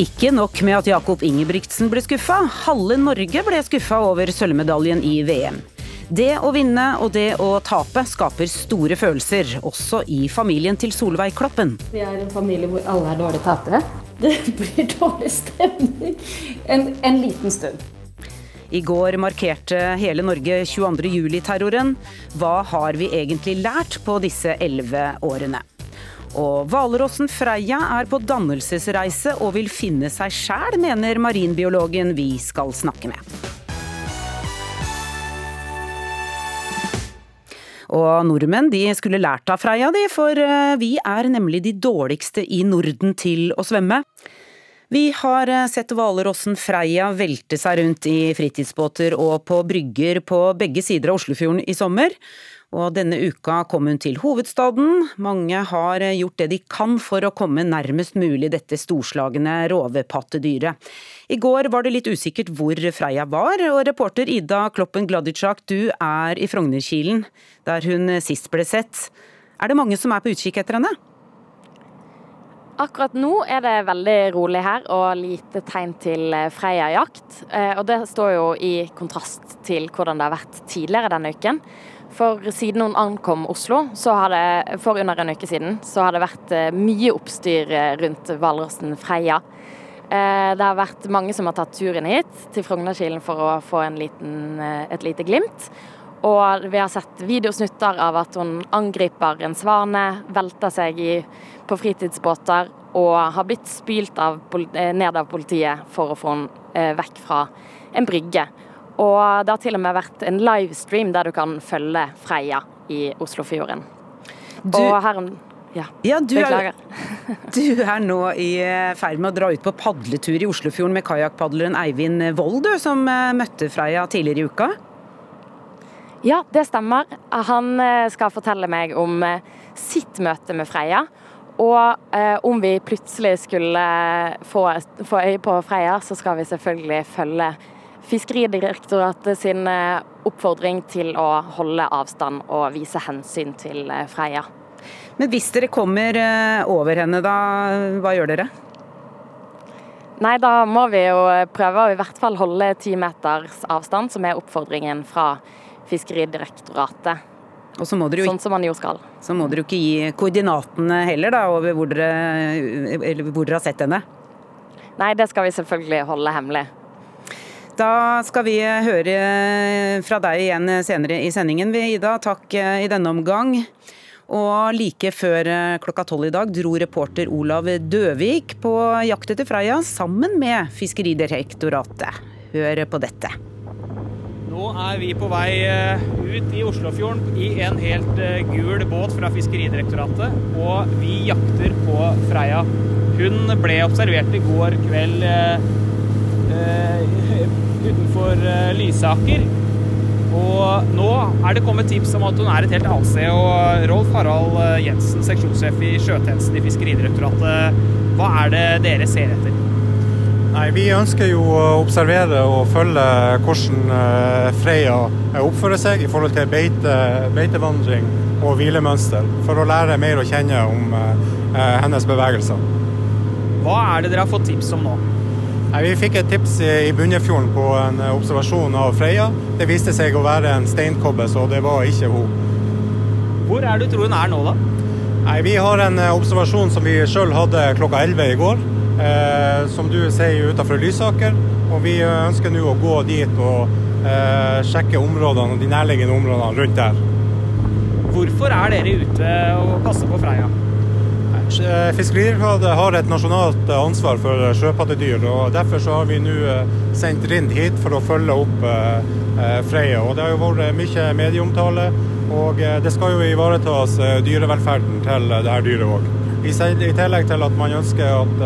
Ikke nok med at Jakob Ingebrigtsen ble skuffa, halve Norge ble skuffa over sølvmedaljen i VM. Det å vinne og det å tape skaper store følelser, også i familien til Solveig Kloppen. Vi er en familie hvor alle er dårlige tapere. Det blir dårlig stemning en, en liten stund. I går markerte hele Norge 22. juli-terroren. Hva har vi egentlig lært på disse elleve årene? Og hvalrossen Freia er på dannelsesreise og vil finne seg sjæl, mener marinbiologen vi skal snakke med. Og nordmenn de skulle lært av Freia, de, for eh, vi er nemlig de dårligste i Norden til å svømme. Vi har eh, sett hvalrossen Freia velte seg rundt i fritidsbåter og på brygger på begge sider av Oslofjorden i sommer. Og denne uka kom hun til hovedstaden. Mange har gjort det de kan for å komme nærmest mulig dette storslagne rovepattedyret. I går var det litt usikkert hvor Freia var, og reporter Ida Kloppen Gladitsjak, du er i Frognerkilen, der hun sist ble sett. Er det mange som er på utkikk etter henne? Akkurat nå er det veldig rolig her og lite tegn til Freia-jakt. Eh, og det står jo i kontrast til hvordan det har vært tidligere denne uken. For siden hun ankom Oslo, det, for under en uke siden, så har det vært eh, mye oppstyr eh, rundt hvalrossen Freia. Eh, det har vært mange som har tatt turen hit til Frognerkilen for å få liten, et lite glimt. Og vi har sett videosnutter av at hun angriper en svane, velter seg i, på fritidsbåter og har blitt spylt av, ned av politiet for å få henne vekk fra en brygge. Og det har til og med vært en livestream der du kan følge Freia i Oslofjorden. Du, og her ja, ja du, er, du, er, nå i eh, ferd med å dra ut på padletur i Oslofjorden med kajakkpadleren Eivind Wold, som eh, møtte Freia tidligere i uka? Ja, det stemmer. Han eh, skal fortelle meg om sitt møte med Freia. Og eh, om vi plutselig skulle få, få øye på Freia, så skal vi selvfølgelig følge Fiskeridirektoratet sin eh, oppfordring til å holde avstand og vise hensyn til eh, Freia. Men hvis dere kommer eh, over henne, da, hva gjør dere? Nei, da må vi jo prøve å i hvert fall holde ti meters avstand, som er oppfordringen fra Fiskeridirektoratet. Og så må dere jo, sånn som man jo skal. Så må dere jo ikke gi koordinatene heller, da, over hvor dere, hvor dere har sett henne? Nei, det skal vi selvfølgelig holde hemmelig. Da skal vi høre fra deg igjen senere i sendingen, Ida. Takk i denne omgang. Og like før klokka tolv i dag dro reporter Olav Døvik på jakt etter Freia sammen med Fiskeridirektoratet. Hør på dette. Nå er vi på vei eh, ut i Oslofjorden i en helt eh, gul båt fra Fiskeridirektoratet. Og vi jakter på Freia. Hun ble observert i går kveld eh, utenfor eh, Lysaker. Og nå er det kommet tips om at hun er et helt annet sted. Og Rolf Harald eh, Jensen, seksjonssjef i sjøtjenesten i Fiskeridirektoratet, hva er det dere ser etter? Nei, Vi ønsker jo å observere og følge hvordan eh, Freia oppfører seg i forhold til beite, beitevandring og hvilemønster, for å lære mer å kjenne om hennes bevegelser. Hva er det dere har fått tips om nå? Nei, vi fikk et tips i Bunnefjorden på en observasjon av Freia. Det viste seg å være en steinkobbe, så det var ikke hun. Hvor er du tror hun er nå, da? Nei, Vi har en eh, observasjon som vi sjøl hadde klokka 11 i går. Eh, som du sier utenfor Lysaker. Og vi ønsker nå å gå dit og eh, sjekke områdene og de nærliggende områdene rundt der. Hvorfor er dere ute og passer på Freia? Eh, Fiskeridirektoratet har et nasjonalt eh, ansvar for eh, sjøpattedyr. og Derfor har vi nå sendt Rind hit for å følge opp Freia. Og Det har jo vært mye medieomtale, og det skal jo ivaretas dyrevelferden til dette dyret òg. I tillegg til at man ønsker at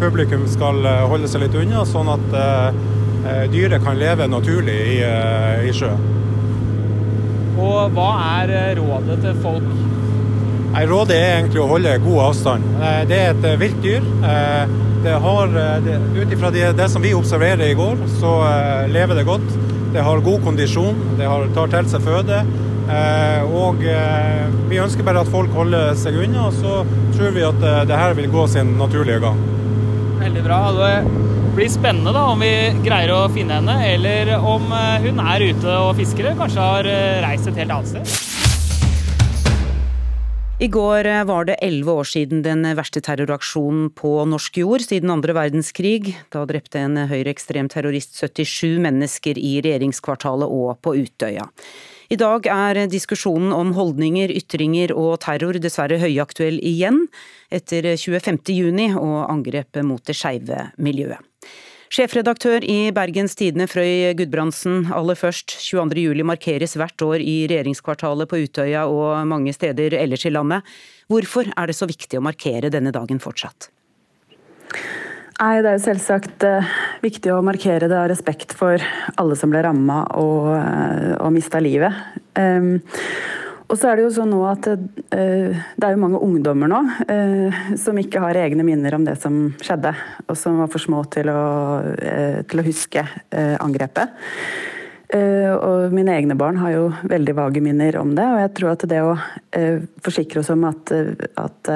publikum skal holde seg litt unna, sånn at dyret kan leve naturlig i, i sjø. Og hva er rådet til folk? Rådet er egentlig å holde god avstand. Det er et vilt dyr. Har, Ut ifra det, det, som vi observerer i går, så lever det godt. Det har god kondisjon, det har, tar til seg føde. Og vi ønsker bare at folk holder seg unna, så tror vi at det her vil gå sin naturlige gang. Veldig bra. Det blir spennende da om vi greier å finne henne, eller om hun er ute og fisker, kanskje har reist et helt annet sted. I går var det elleve år siden den verste terroraksjonen på norsk jord siden andre verdenskrig. Da drepte en høyreekstrem terrorist 77 mennesker i regjeringskvartalet og på Utøya. I dag er diskusjonen om holdninger, ytringer og terror dessverre høyaktuell igjen, etter 25.6 og angrepet mot det skeive miljøet. Sjefredaktør i Bergens Tidende, Frøy Gudbrandsen. Aller først, 22.07 markeres hvert år i regjeringskvartalet på Utøya og mange steder ellers i landet. Hvorfor er det så viktig å markere denne dagen fortsatt? Nei, Det er jo selvsagt uh, viktig å markere det av respekt for alle som ble ramma og, uh, og mista livet. Um, og så er det jo sånn nå at uh, det er jo mange ungdommer nå uh, som ikke har egne minner om det som skjedde, og som var for små til å, uh, til å huske angrepet. og mine egne barn har jo veldig vage minner om det, og jeg tror at det å forsikre oss om at, at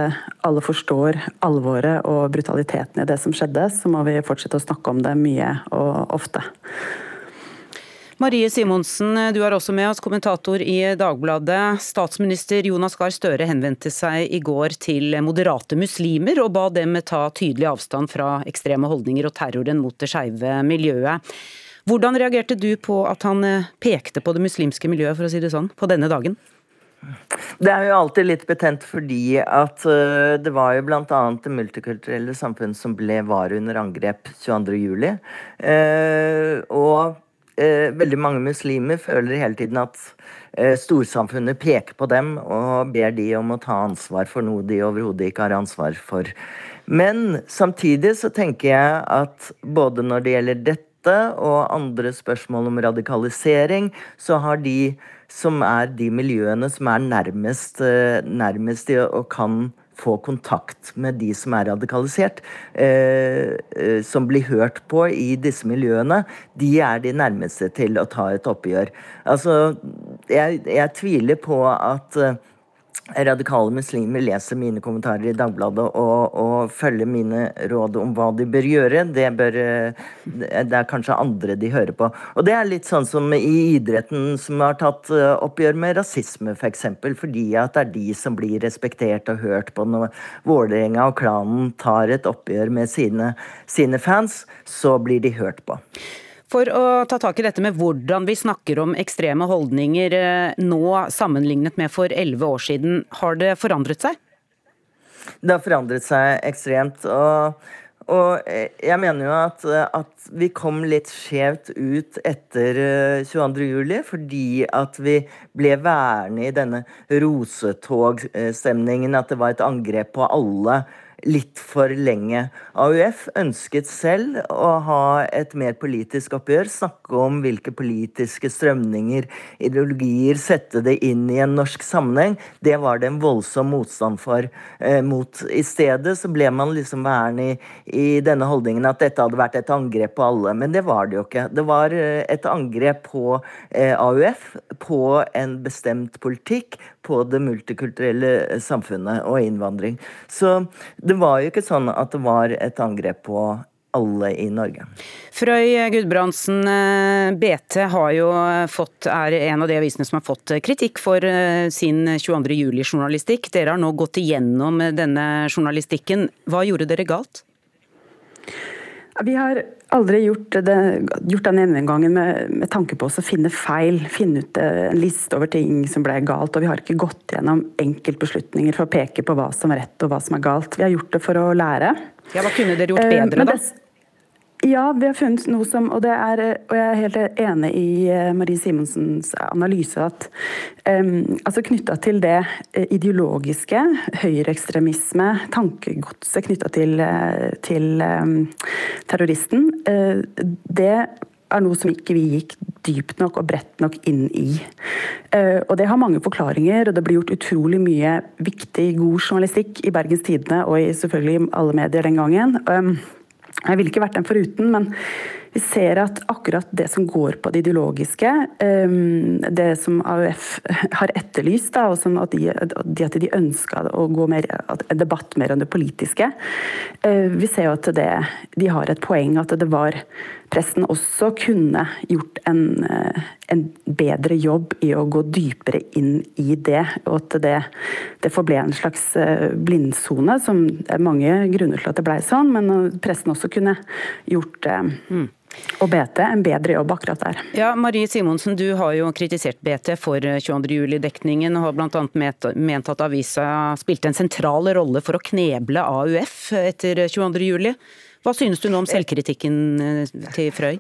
alle forstår alvoret og brutaliteten i det som skjedde, så må vi fortsette å snakke om det mye og ofte. Marie Simonsen, du er også med oss, kommentator i Dagbladet. Statsminister Jonas Gahr Støre henvendte seg i går til moderate muslimer og ba dem ta tydelig avstand fra ekstreme holdninger og terroren mot det skeive miljøet. Hvordan reagerte du på at han pekte på det muslimske miljøet, for å si det sånn, på denne dagen? Det er jo alltid litt betent fordi at uh, det var jo bl.a. det multikulturelle samfunn som ble var under angrep 22.07. Uh, og eh, veldig mange muslimer føler hele tiden at eh, storsamfunnet peker på dem og ber de om å ta ansvar for noe de overhodet ikke har ansvar for. Men samtidig så tenker jeg at både når det gjelder dette og andre spørsmål om radikalisering, så har de som er de miljøene som er nærmest, eh, nærmest de og kan få kontakt med de som er radikalisert, eh, eh, som blir hørt på i disse miljøene, de er de nærmeste til å ta et oppgjør. Altså, jeg, jeg tviler på at eh, radikale muslimer leser mine kommentarer i Dagbladet og, og, følger mine råd om hva de bør gjøre, det, bør, eh, det er kanskje andre de hører på. Og det er litt sånn som i idretten, som har tatt eh, oppgjør med rasisme, f.eks. For eksempel, fordi at det er de som blir respektert og hørt på. Når Vålerenga og klanen tar et oppgjør med sine, sine fans, så blir de hørt på. For å ta tak i dette med hvordan vi snakker om ekstreme holdninger eh, nå sammenlignet med for elleve år siden, har det forandret seg? Det har forandret seg ekstremt. og og jeg mener jo at, at vi kom litt skjevt ut etter 22.07. Fordi at vi ble værende i denne rosetogstemningen. At det var et angrep på alle litt for lenge. AUF ønsket selv å ha et mer politisk oppgjør, snakke om hvilke politiske strømninger, ideologier, sette det inn i en norsk sammenheng. Det var det en voldsom motstand for. Eh, mot. I stedet så ble man liksom værende i, i, denne holdningen at dette hadde vært et angrep på alle. Men det var det jo ikke. Det var eh, et angrep på eh, AUF, på en bestemt politikk, på det multikulturelle samfunnet og innvandring. Så det var jo ikke sånn at det var et angrep på alle i Norge. Frøy Gudbrandsen, eh, BT har jo fått, er en av de avisene som har fått kritikk for eh, sin 22. juli-journalistikk. Dere har nå gått igjennom denne journalistikken. Hva gjorde dere galt? Vi har aldri gjort, det, gjort den gjennomgangen med, med, tanke på å finne feil, finne ut eh, en liste over ting som ble galt. Og vi har ikke gått gjennom enkeltbeslutninger for å peke på hva som er rett og hva som er galt. Vi har gjort det for å lære. Ja, Hva kunne dere gjort bedre, da? Ja, vi har funnet noe som Og, er, og jeg er helt enig i eh, Marie Simonsens analyse at um, altså knytta til det eh, ideologiske, høyreekstremisme, tankegodset knytta til, til um, terroristen, uh, det er noe som ikke vi gikk dypt nok og bredt nok inn i. Uh, og Det har mange forklaringer, og det blir gjort utrolig mye viktig, god journalistikk i Bergens Tidende og i selvfølgelig alle medier den gangen. Um, jeg ville ikke vært den foruten, men vi ser at akkurat det som går på det ideologiske, ehm, det som AUF har etterlyst, og at de, at de ønska å gå mer, debatt mer enn det politiske eh, Vi ser jo at det, de har et poeng at det var pressen også kunne gjort en, eh, en bedre jobb i å gå dypere inn i det, og at det, det forble en slags eh, blindsone, som det er mange grunner til at det ble sånn, men pressen også kunne gjort mm og BT en bedre jobb akkurat der. Ja, Marie Simonsen, du har jo kritisert BT for 22.07-dekningen, og har bl.a. ment at avisa spilte en sentral rolle for å kneble AUF etter 22.07. Hva synes du nå om selvkritikken eh, til Frøy?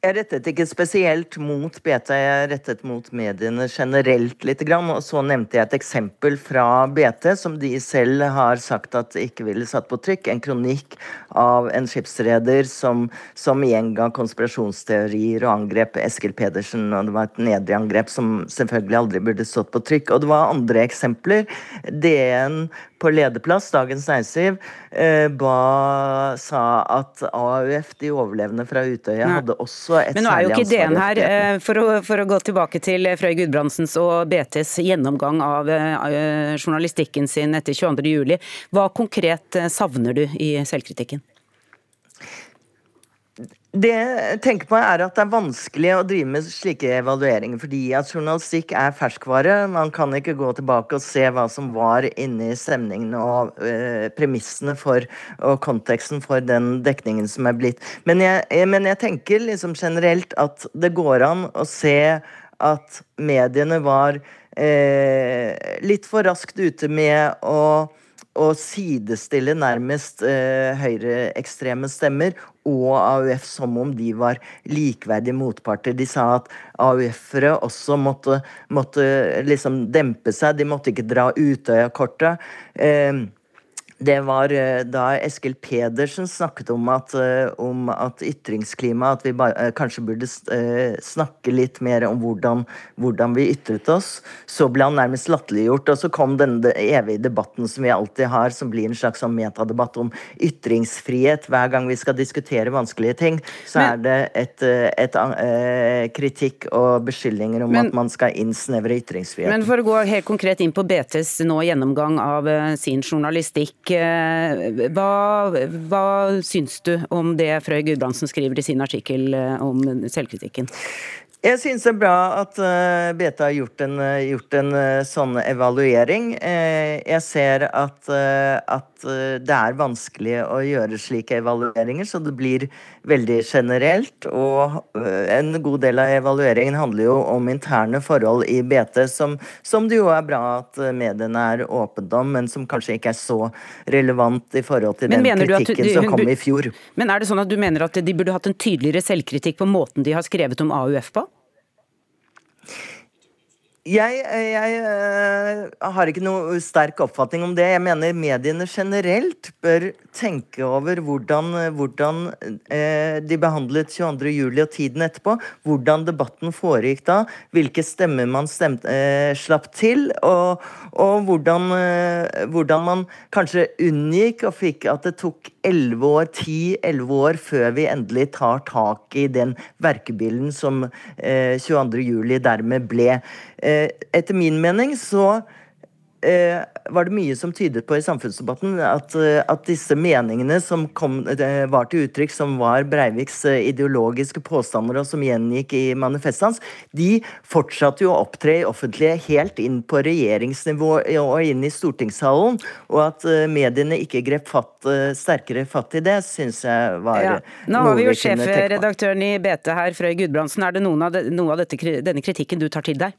Jeg rettet ikke spesielt mot BT, jeg rettet mot mediene generelt litt. Og så nevnte jeg et eksempel fra BT, som de selv har sagt at ikke ville satt på trykk. En kronikk av en skipsreder som, som gjenga konspirasjonsteorier og angrep Eskil Pedersen. Og det var et nedrig angrep som selvfølgelig aldri burde stått på trykk. Og det var andre eksempler. DN på lederplass, Dagens Næringsliv, eh, ba, sa at AUF, de overlevende fra Utøya, hadde også et Men nå er jo ikke ideen her. Eh, for å, for å, gå tilbake til Frøy Gudbrandsens og BTs gjennomgang av uh, journalistikken sin etter 22.07. Hva konkret savner du i selvkritikken? Det jeg tenker på er at det er vanskelig å drive med slike evalueringer, fordi at journalistikk er ferskvare. Man kan ikke gå tilbake og se hva som var inni stemningen og uh, premissene for og konteksten for den dekningen som er blitt. Men jeg, men jeg tenker liksom generelt at det går an å se at mediene var uh, litt for raskt ute med å å sidestille nærmest eh, høyreekstreme stemmer og AUF som om de var likeverdige motparter. De sa at AUF-ere også måtte, måtte liksom dempe seg, de måtte ikke dra Utøya-kortet. Eh, det var eh, da Eskil Pedersen snakket om at, eh, om at ytringsklima At vi bare, eh, kanskje burde snakke litt mer om hvordan, hvordan, vi ytret oss. Så ble han nærmest latterliggjort. Og så kom denne evige debatten som vi alltid har, som blir en slags sånn metadebatt om ytringsfrihet. Hver gang vi skal diskutere vanskelige ting, så men, er det et, et, et, kritikk og beskyldninger om men, at man skal innsnevre ytringsfriheten. Men for å gå helt konkret inn på BTs nå gjennomgang av sin journalistikk Eh, hva, hva syns du om det Frøy Gudbrandsen skriver i sin artikkel eh, om selvkritikken? Jeg syns det er bra at uh, BT har gjort en, uh, gjort en sånn evaluering. jeg ser at, at det er vanskelig å gjøre slike evalueringer, så det blir veldig generelt. Og en god del av evalueringen handler jo om interne forhold i BT, som, som det jo er bra at mediene er åpne om, men som kanskje ikke er så relevant i forhold til den kritikken du, som kom i fjor. Men er det sånn at du mener at de burde hatt en tydeligere selvkritikk på måten de har skrevet om AUF på? Jeg, jeg, eh, har ikke noe sterk oppfatning om det. Jeg mener mediene generelt bør tenke over hvordan, hvordan eh, de behandlet 22.07. og tiden etterpå. Hvordan debatten foregikk da. Hvilke stemmer man stemte, eh, slapp til. Og, og hvordan, eh, hvordan, man kanskje unngikk og fikk at det tok 11 år, 10-11 år før vi endelig tar tak i den verkebilden som eh, 22.07. dermed ble. Eh, etter min mening så eh, var det mye som tydet på i samfunnsdebatten at, eh, at disse meningene som kom, var til uttrykk, som var Breiviks ideologiske påstander og som gjengikk i manifestet hans, de fortsatte jo å opptre i offentlige helt inn på regjeringsnivå og inn i stortingssalen. Og at mediene ikke grep fatt, sterkere fatt i det, syns jeg var ja. Nå har vi jo sjefredaktøren i BT her, Frøy Gudbrandsen. Er det noen av, de, noe av dette, denne kritikken du tar til deg?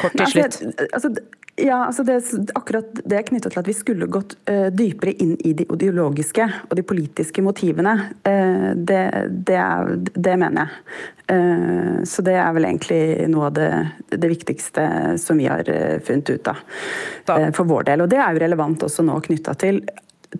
Kort til altså, slutt. Altså, ja, altså det, akkurat det er knytta til at vi skulle gått uh, dypere inn i de ideologiske og de politiske motivene. Uh, det, det, er, det, mener jeg. Uh, så det er vel egentlig noe av det, det viktigste som vi har funnet ut av for vår del. Og det er jo relevant også nå knytta til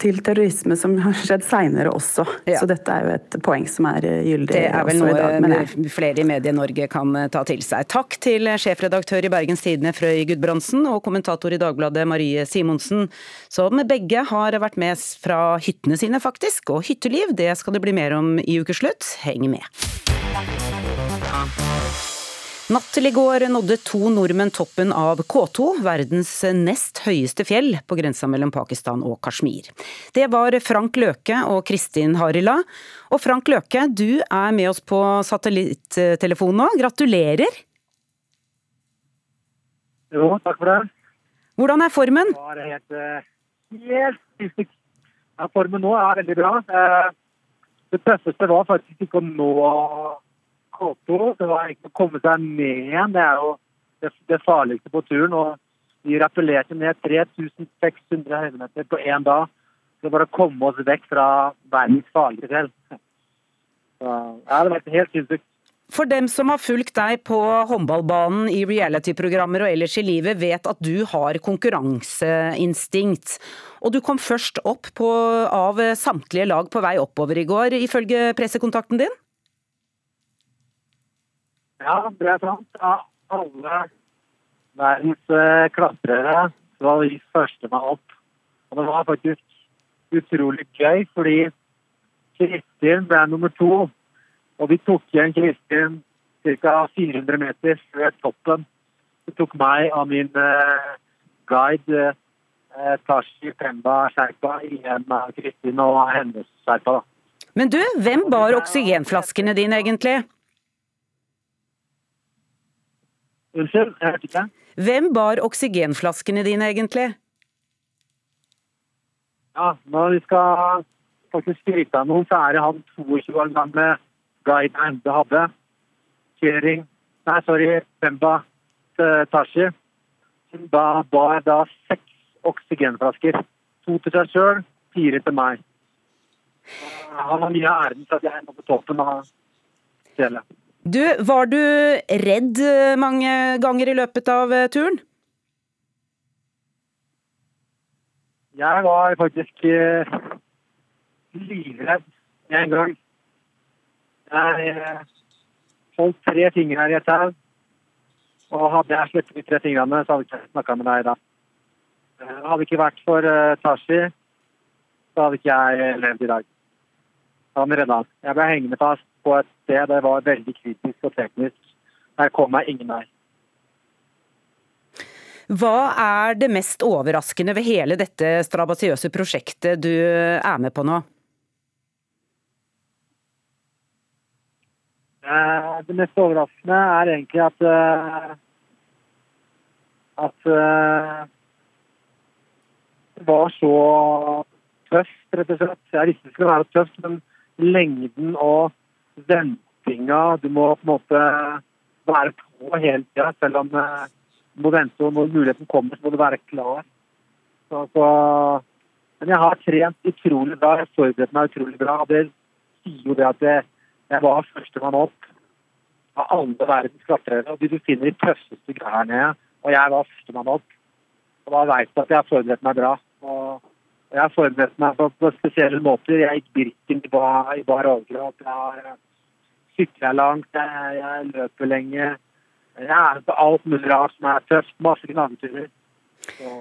til terrorisme som har skjedd seinere også. Ja. Så dette er jo et poeng som er eh, gyldig Det er vel noe dag, flere i Medie-Norge kan eh, ta til seg. Takk til sjefredaktør i Bergens Tidende Frøy Gudbrandsen og kommentator i Dagbladet Marie Simonsen, som begge har vært med fra hyttene sine, faktisk. Og hytteliv, det skal det bli mer om i ukeslutt. Heng med. Natt til i går nådde to nordmenn toppen av K2, verdens nest høyeste fjell på grensa mellom Pakistan og Kashmir. Det var Frank Løke og Kristin Harila. Og Frank Løke, du er med oss på satellittelefon nå. Gratulerer! Jo, takk for det. Hvordan er formen? Det helt, eh, helt ja, Formen nå er veldig bra. Eh, det tøffeste var faktisk ikke å nå K2. Det var ikke å komme seg ned igjen. Det er jo det, det farligste på turen. og Vi rappellerte ned 3600 høydemeter på én dag. Så bare å komme oss vekk fra verdens farligste fjell. Ja, det var helt sinnssykt. For dem som har fulgt deg på håndballbanen i reality-programmer og ellers i livet, vet at du har konkurranseinstinkt. Og du kom først opp på, av samtlige lag på vei oppover i går, ifølge pressekontakten din? Ja, det er sant. Ja, alle verdens uh, klatrere var de første meg opp. Og det var faktisk utrolig gøy, fordi Kristin ble nummer to. Og vi tok igjen Kristin ca. 400 meter før toppen. Det tok meg og min uh, guide uh, Tashi Pemba Sherpa igjen Kristin og hennes Sherpa. Men du, hvem bar oksygenflaskene dine egentlig? Unnskyld, jeg hørte ikke. Hvem bar oksygenflaskene dine, egentlig? Ja, når vi skal faktisk skryte av noen, så er det han 22 år gamle guiden det hadde. Kjøring Nei, sorry, Bemba Tashi. Hun da bar da seks oksygenflasker. To til seg sjøl, fire til meg. Han har mye av æren for at jeg er på toppen av fjellet. Du, var du redd eh, mange ganger i løpet av eh, turen? Jeg var faktisk uh, livredd en gang. Jeg uh, holdt tre fingre i et tau. Og hadde jeg sluttet de tre fingrene, så hadde jeg ikke snakka med deg da. dag. hadde ikke vært for Tashi, så hadde ikke jeg levd i dag. Han redda. Jeg ble hengende fast på et sted det var veldig kritisk og teknisk. Jeg kom meg ingen vei. Hva er det mest overraskende ved hele dette strabasiøse prosjektet du er med på nå? Eh, det mest overraskende er egentlig at eh, at eh, det var så tøft, rett og slett. Jeg visste det skulle være tøft, men lengden og ventinga. Du må på en måte være på hele tida. Selv om eh, du må vente, og når muligheten kommer, så må du være klar. Så, så, men jeg har trent utrolig bra. Jeg forberedte meg utrolig bra. Det sier jo det at jeg, jeg var førstemann opp av alle verdens klatrere. Og de du finner de tøffeste her nede. Og jeg var førstemann opp. Og da veit du at jeg har forberedt meg bra. Og jeg har forberedt meg på, på spesielle måter. Jeg gikk Birken i bar, i bar overkropp. Jeg har eh, sykla langt, jeg, jeg, løper lenge. Jeg er på alt mulig rart som er tøft. Masse gnageturer. Ja,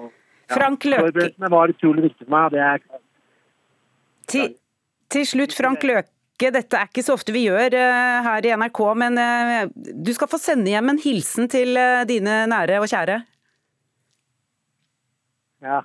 Frank Løke Forberedelsene var utrolig viktig for meg. det er til, til slutt, Frank Løke. Dette er ikke så ofte vi gjør uh, her i NRK, men uh, du skal få sende hjem en hilsen til uh, dine nære og kjære. Ja.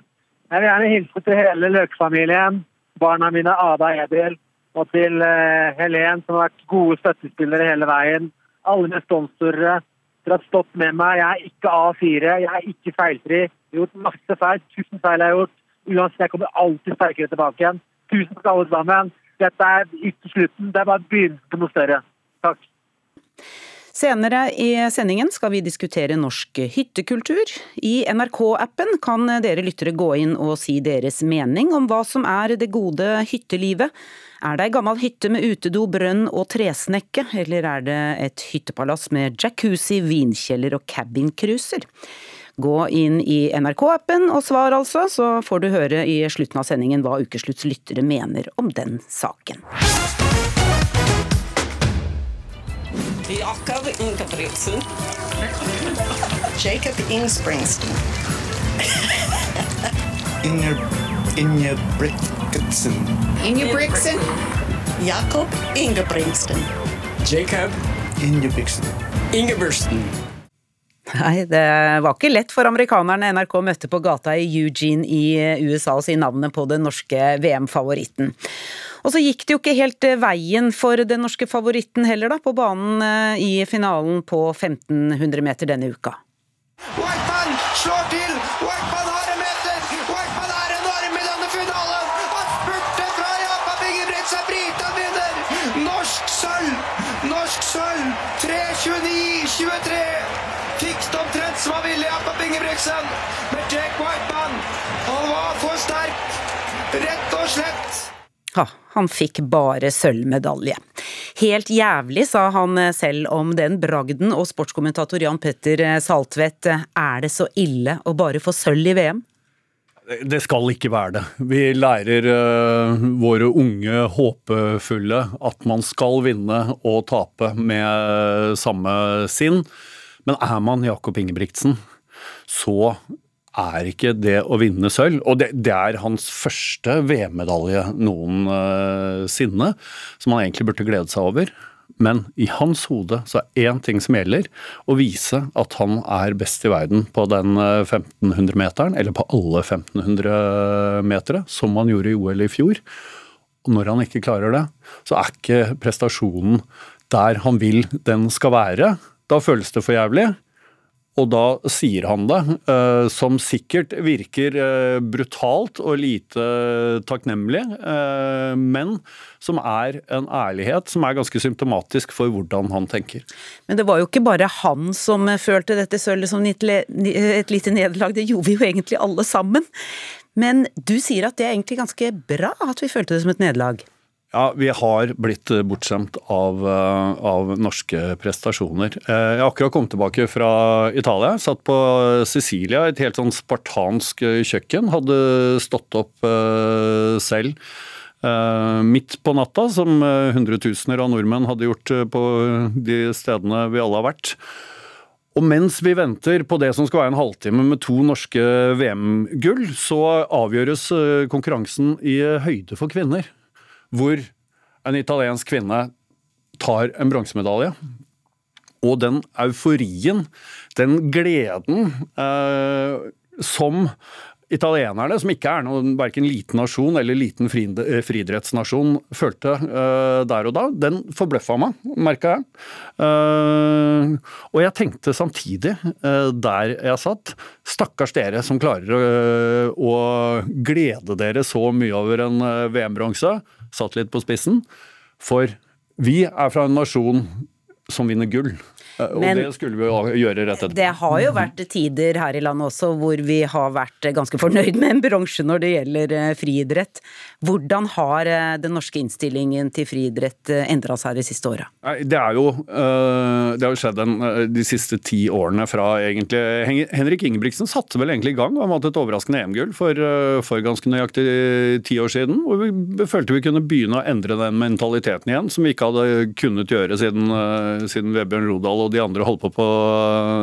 Jeg vil gjerne hilse til hele Løke-familien. Barna mine Ada Edel. Og til uh, Helen, som har vært gode støttespillere hele veien. Alle sponsorer. Dere har stått med meg. Jeg er ikke A4. Jeg er ikke feilfri. Jeg har gjort masse feil. Tusen feil jeg har gjort. Uansett, jeg kommer alltid sterkere tilbake igjen. Tusen takk alle sammen. Dette er ikke slutten. Det er bare begynnelsen på noe større. Takk. Senere i sendingen skal vi diskutere norsk hyttekultur. I NRK-appen kan dere lyttere gå inn og si deres mening om hva som er det gode hyttelivet. Er det ei gammel hytte med utedo, brønn og tresnekke, eller er det et hyttepalass med jacuzzi, vinkjeller og cabincruiser? Gå inn i NRK-appen og svar, altså, så får du høre i slutten av sendingen hva Ukeslutts lyttere mener om den saken. Jakob Ingebrigtsen. Jacob Ingebrigtsen. Inger... Ingebrigtsen. Ingebrigtsen. Jakob Ingebrigtsen. Jacob Ingebrigtsen. Ingebrigtsen. Nei, det var ikke lett for amerikanerne NRK møtte på gata i Eugene i USA å si navnet på den norske VM-favoritten. Og så gikk det jo ikke helt veien for den norske favoritten heller, da, på banen eh, i finalen på 1500 meter denne uka. Whiteman slår til! Whiteman har en meter! Whiteman er enorm i denne finalen! Han spurte fra Jakob Ingebrigtsen! Brita vinner! Norsk sølv! Norsk sølv! 3.29,23! Fikk det omtrent som han ville, Jakob Ingebrigtsen. Men Jake Whiteman, han var for sterk. Rett og slett. Ja, han fikk bare sølvmedalje. Helt jævlig, sa han selv om den bragden, og sportskommentator Jan Petter Saltvedt, er det så ille å bare få sølv i VM? Det skal ikke være det. Vi lærer uh, våre unge håpefulle at man skal vinne og tape med samme sinn. Men er man Jakob Ingebrigtsen, så er ikke det å vinne sølv Og det, det er hans første VM-medalje noensinne, som han egentlig burde glede seg over. Men i hans hode så er én ting som gjelder, å vise at han er best i verden på den 1500-meteren, eller på alle 1500-metere, som han gjorde i OL i fjor. Og når han ikke klarer det, så er ikke prestasjonen der han vil den skal være. Da føles det for jævlig. Og da sier han det, eh, som sikkert virker eh, brutalt og lite takknemlig, eh, men som er en ærlighet som er ganske symptomatisk for hvordan han tenker. Men det var jo ikke bare han som følte dette sølvet som et lite nederlag, det gjorde vi jo egentlig alle sammen. Men du sier at det er egentlig ganske bra at vi følte det som et nederlag? Ja, vi har blitt bortskjemt av, av, norske prestasjoner. Jeg har akkurat kommet tilbake fra Italia. Satt på Sicilia, et helt sånn spartansk kjøkken. Hadde stått opp selv midt på natta, som hundretusener av nordmenn hadde gjort på de stedene vi alle har vært. Og mens vi venter på det som skal være en halvtime med to norske VM-gull, så avgjøres konkurransen i høyde for kvinner hvor en italiensk kvinne tar en bronsemedalje. Og den euforien, den gleden eh, som italienerne, som ikke er noen verken liten nasjon eller liten friidrettsnasjon, følte eh, der og da, den forbløffa meg, merka jeg. Eh, og jeg tenkte samtidig, uh, der jeg satt, stakkars dere som klarer å glede dere så mye over en VM-bronse satt litt på spissen. For vi er fra en nasjon som vinner gull. Eh, og Men, det skulle vi gjøre rett etterpå. Det har jo vært tider her i landet også hvor vi har vært ganske fornøyd med en bronse når det gjelder eh, friidrett. Hvordan har eh, den norske innstillingen til friidrett endra seg de siste åra? Det er jo Det har jo skjedd en, de siste ti årene fra egentlig Henrik Ingebrigtsen satte vel egentlig i gang. Han hadde et overraskende EM-gull for, for, ganske nøyaktig ti år siden. Hvor vi følte vi kunne begynne å endre den mentaliteten igjen, som vi ikke hadde kunnet gjøre siden, siden Vebjørn Rodal og de andre holdt på på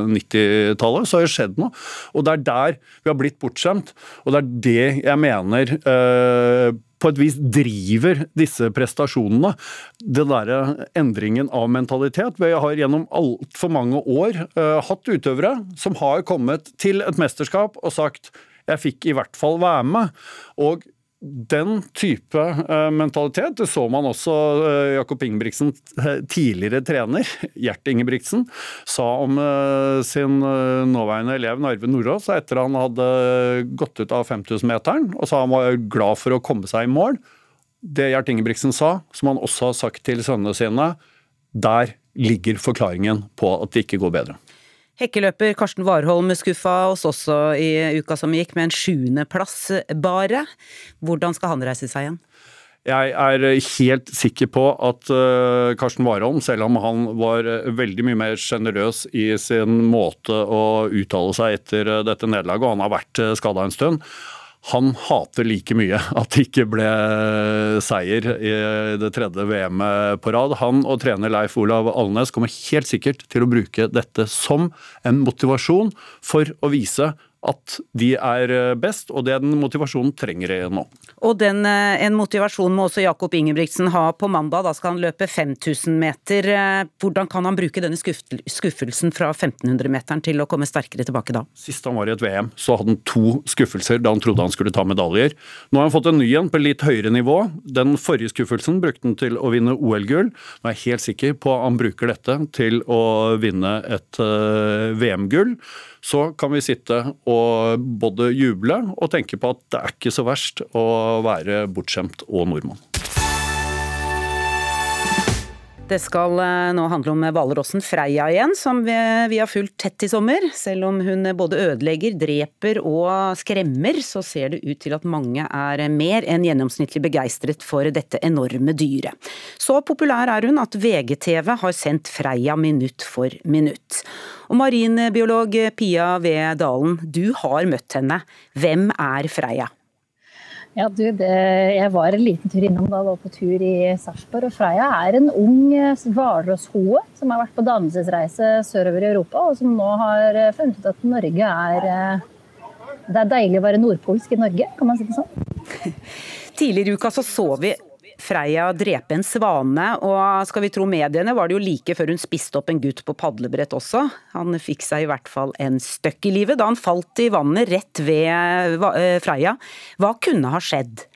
90-tallet, så har det skjedd noe. Og det er der vi har blitt bortskjemt. Og det er det jeg mener eh, på et vis driver disse prestasjonene. Den derre endringen av mentalitet. Vi har gjennom altfor mange år uh, hatt utøvere som har kommet til et mesterskap og sagt jeg fikk i hvert fall være med. Og den type uh, mentalitet det så man også uh, Jakob Ingebrigtsen, uh, tidligere trener, Gjert Ingebrigtsen, sa om sin nåværende elev Narve Nordås etter han hadde gått ut av 5000-meteren og sa han var glad for å komme seg i mål. Det Gjert Ingebrigtsen sa, som han også har sagt til sønnene sine, der ligger forklaringen på at det ikke går bedre. Hekkeløper Karsten Warholm skuffa oss også i uka som gikk, med en sjuendeplass bare. Hvordan skal han reise seg igjen? Jeg er helt sikker på at uh, Karsten Warholm, selv om han var veldig mye mer sjenerøs i sin måte å uttale seg etter dette nederlaget, og han har vært skada en stund, han hater like mye at det ikke ble seier i det tredje VM-et på rad. Han og trener Leif Olav Alnes kommer helt sikkert til å bruke dette som en motivasjon for å vise at de er eh, best, og den motivasjonen trenger jeg nå. Og den, eh, En motivasjon må også Jakob Ingebrigtsen ha på mandag. Da skal han løpe 5000 meter. Eh, hvordan kan han bruke denne skuffelsen fra 1500-meteren til å komme sterkere tilbake da? Sist han var i et VM, så hadde han to skuffelser da han trodde han skulle ta medaljer. Nå har han fått en ny en på litt høyere nivå. Den forrige skuffelsen brukte han til å vinne OL-gull. Nå er jeg helt sikker på at han bruker dette til å vinne et VM-gull så kan vi sitte og både juble og tenke på at det er ikke så verst å være bortskjemt og nordmann. Det skal eh, nå handle om hvalrossen Freia igjen, som vi, vi, har fulgt tett i sommer. Selv om hun både ødelegger, dreper og skremmer, så ser det ut til at mange er mer enn gjennomsnittlig begeistret for dette enorme dyret. Så populær er hun at VGTV har sendt Freia minutt for minutt. Og marinbiolog Pia V. Dalen, du har møtt henne. Hvem er Freia? Ja, du, det, jeg var en liten tur innom da jeg var på tur i Sarpsborg. Og Freia er en ung eh, hvalrosshoe som har vært på dannelsesreise sørover i Europa, og som nå har eh, funnet ut at Norge er eh, Det er deilig å være nordpolsk i Norge, kan man si det sånn. Tidligere i uka så, så vi Freia drepe en svane, og skal vi tro mediene var det jo like før hun spiste opp en gutt på padlebrett også. Han fikk seg i hvert fall en støkk i livet da han falt i vannet rett ved eh, Freia. Hva kunne ha skjedd?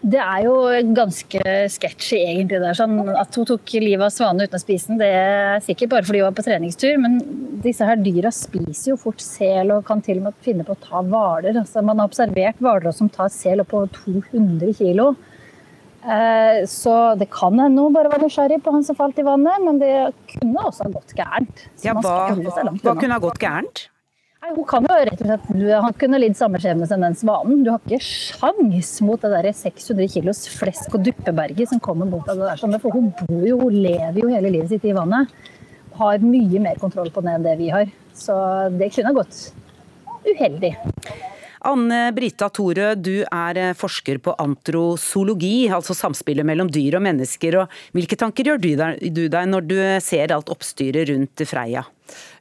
Det er jo ganske sketchy, egentlig. Det sånn at hun tok livet av svanen uten å spise den, det er sikkert bare fordi hun var på treningstur. Men disse her dyra spiser jo fort sel og kan til og med finne på å ta hvaler. Altså, man har observert hvaler som tar sel opp på 200 kg. Eh, så det kan hende hun bare var nysgjerrig på han som falt i vannet, men det kunne også ha gått gærent. Ja, hva, hva kunne ha gått gærent? Nei, hun kan jo rett og slett, Han kunne lidd samme skjebne som den svanen. Du har ikke sjans mot det der 600 kilos flesk og duppeberget som kommer mot deg. Der, sånn, for hun bor jo, hun lever jo hele livet sitt i vannet. Har mye mer kontroll på det enn det vi har. Så det kunne ha gått uheldig. Anne Brita Tore, du er eh, forsker på antrosologi, altså samspillet mellom dyr og mennesker. Og hvilke tanker gjør du deg når du ser alt oppstyret rundt Freia?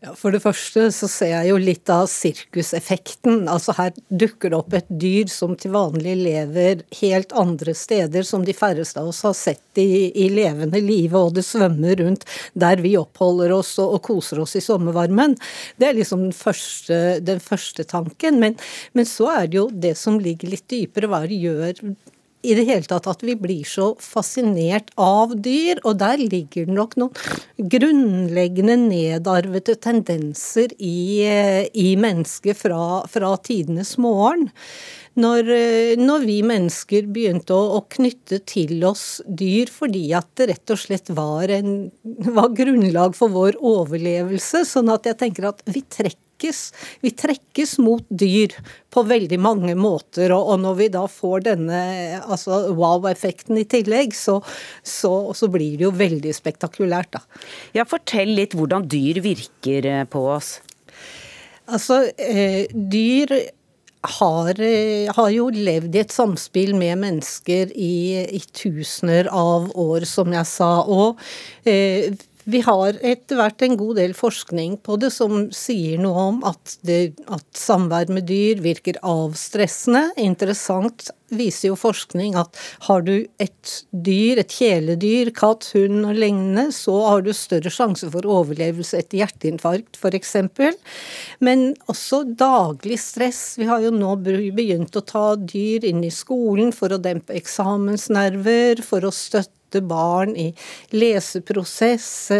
Ja, for det første så ser jeg jo litt av sirkuseffekten. Altså her dukker det opp et dyr som til vanlig lever helt andre steder, som de færreste av oss har sett i, i levende live, og det svømmer rundt der vi oppholder oss og, og koser oss i sommervarmen. Det er liksom den første, den første tanken. Men, men så er det jo det som ligger litt dypere. Hva gjør i det hele tatt at vi blir så fascinert av dyr, og der ligger det nok noen grunnleggende nedarvede tendenser i, i mennesket fra, fra, tidenes morgen. Når, når, vi mennesker begynte å, å, knytte til oss dyr fordi at det rett og slett var, en, var grunnlag for vår overlevelse, sånn at jeg tenker at vi trekker trekkes. Vi trekkes mot dyr på veldig mange måter, og, når vi da får denne altså wow-effekten i tillegg, så, så, så, blir det jo veldig spektakulært, da. Ja, fortell litt hvordan dyr virker eh, på oss. Altså, eh, dyr har, eh, har, jo levd i et samspill med mennesker i, i tusener av år, som jeg sa. Og eh, vi har etter hvert en god del forskning på det som sier noe om at, det, at samvær med dyr virker avstressende. Interessant viser jo forskning at har du et dyr, et kjæledyr, katt, hund og lignende, så har du større sjanse for overlevelse etter hjerteinfarkt f.eks. Men også daglig stress. Vi har jo nå begynt å ta dyr inn i skolen for å dempe eksamensnerver, for å støtte støtte barn i leseprosess.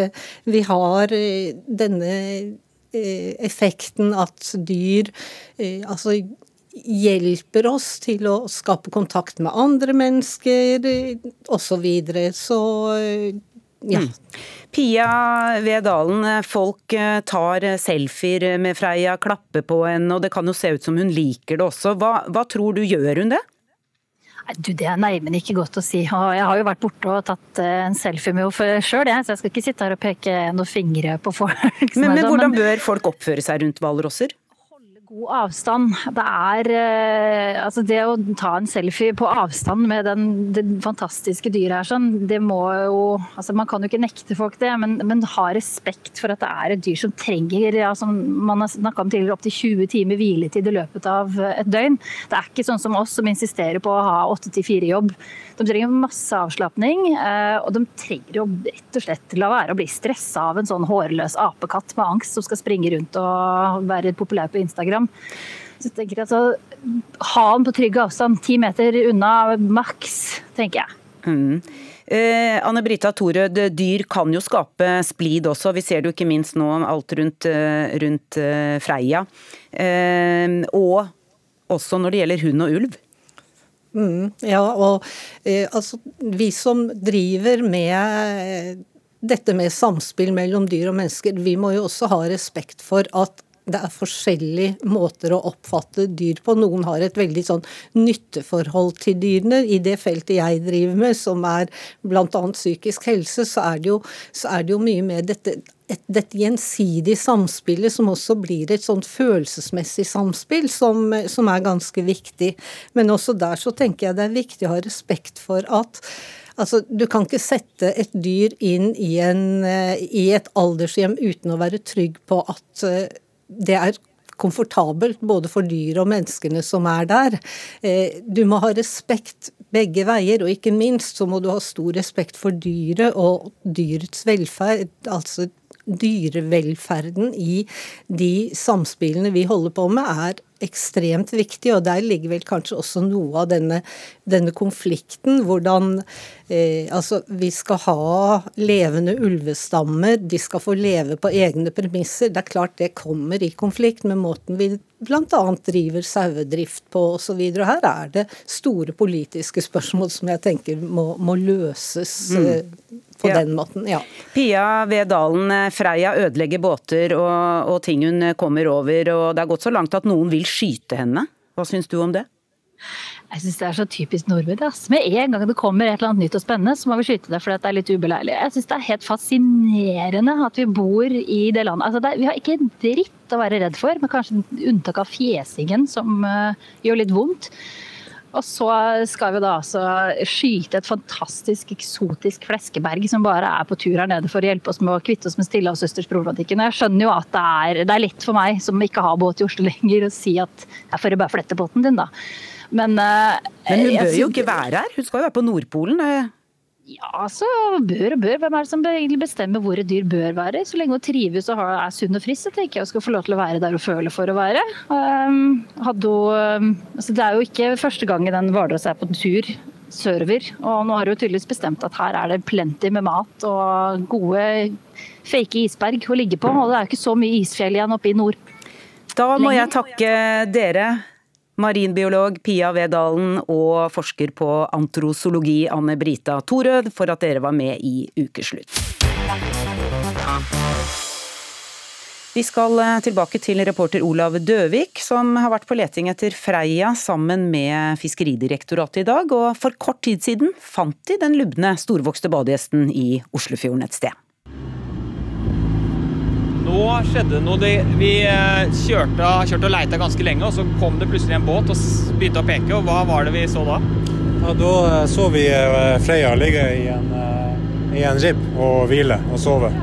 Vi har eh, denne eh, effekten at dyr eh, altså hjelper oss til å skape kontakt med andre mennesker osv. Så, så ja. Mm. Pia Vedalen, folk tar selfier med Freia, klapper på henne, og det kan jo se ut som hun liker det også. Hva, hva tror du, gjør hun det? Du, Det er neimen ikke godt å si. Og jeg har jo vært borte og tatt eh, en selfie med henne sjøl, så jeg skal ikke sitte her og peke noen fingre på folk. Men, men hvordan bør folk oppføre seg rundt hvalrosser? God avstand. Det er eh, altså det å ta en selfie på avstand med den, det fantastiske dyret her, sånn, det må jo altså Man kan jo ikke nekte folk det, men, men ha respekt for at det er et dyr som trenger ja, som man har snakka om tidligere, opptil 20 timer hviletid i løpet av et døgn. Det er ikke sånn som oss som insisterer på å ha 8-4-jobb. De trenger masse avslapning, eh, og de trenger jo rett og slett la være å bli stressa av en sånn hårløs apekatt med angst som skal springe rundt og være populær på Instagram. Så jeg tenker altså, Ha den på trygg avstand, ti meter unna maks, tenker jeg. Mm. Eh, Anne Brita Torød, dyr kan jo skape splid også. Vi ser det jo ikke minst nå alt rundt, eh, rundt eh, Freia. Eh, og også når det gjelder hund og ulv. Mm, ja, og eh, altså vi som driver med eh, dette med samspill mellom dyr og mennesker, vi må jo også ha respekt for at det er forskjellige måter å oppfatte dyr på. Noen har et veldig sånn nytteforhold til dyrene. I det feltet jeg driver med, som er bl.a. psykisk helse, så er, jo, så er det jo mye med dette et, dette gjensidige samspillet som også blir et sånt følelsesmessig samspill, som, som, er ganske viktig. Men også der så tenker jeg det er viktig å ha respekt for at Altså, Du kan ikke sette et dyr inn i, en, i et aldershjem uten å være trygg på at eh, det er komfortabelt både for dyr og menneskene som er der. Eh, du må ha respekt begge veier, og ikke minst så må du ha stor respekt for dyret og dyrets velferd. altså dyrevelferden i de samspillene vi holder på med, er ekstremt viktig, og der ligger vel kanskje også noe av denne, denne konflikten. Hvordan eh, Altså, vi skal ha levende ulvestammer, de skal få leve på egne premisser. Det er klart det kommer i konflikt med måten vi bl.a. driver sauedrift på osv. Her er det store politiske spørsmål som jeg tenker må, må løses. Mm. Eh, på ja. den måten, ja. Pia ved dalen Freia ødelegger båter og, og, ting hun eh, kommer over, og det har gått så langt at noen vil skyte henne. Hva syns du om det? Jeg syns det er så typisk nordmenn. Med en gang det kommer et eller annet nytt og spennende, så må vi skyte det fordi det er litt ubeleilig. Jeg syns det er helt fascinerende at vi bor i det landet. Altså det, vi har ikke dritt å være redd for, med kanskje unntak av fjesingen, som uh, gjør litt vondt. Og så skal vi da altså skyte et fantastisk eksotisk fleskeberg som bare er på tur her nede for å hjelpe oss med å kvitte oss med Stillehavsøstersproblematikken. Jeg skjønner jo at det er, det er lett for meg som ikke har båt i Oslo lenger, å si at jeg får bare flette båten din, da. Men, uh, Men hun bør jo ikke være her, hun skal jo være på Nordpolen. Ja, så bør og bør. Hvem er det som egentlig bestemmer hvor et dyr bør være? Så lenge hun trives og er sunn og frisk, så tenker jeg hun skal få lov til å være der hun føler for å være. Um, hadde hun, um, altså det er jo ikke første gangen den Hvalross er på en tur sørover. Og nå har hun tydeligvis bestemt at her er det plenty med mat og gode fake isberg å ligge på. Og det er jo ikke så mye isfjell igjen oppe i nord. Da må jeg takke dere marinbiolog Pia Vedalen og forsker på antrosologi Anne Brita Torød for at dere var med i Ukeslutt. Vi skal eh, tilbake til reporter Olav Døvik, som har vært på leting etter Freia sammen med Fiskeridirektoratet i dag, og for kort tid siden fant de den lubne, storvokste badegjesten i Oslofjorden et sted. Nå skjedde det. Vi eh, kjørte, kjørte og leita ganske lenge, og så kom det plutselig en båt og begynte å peke. og Hva var det vi så da? Ja, Da eh, så vi eh, Freya ligge i en, i en ribb og hvile og sove.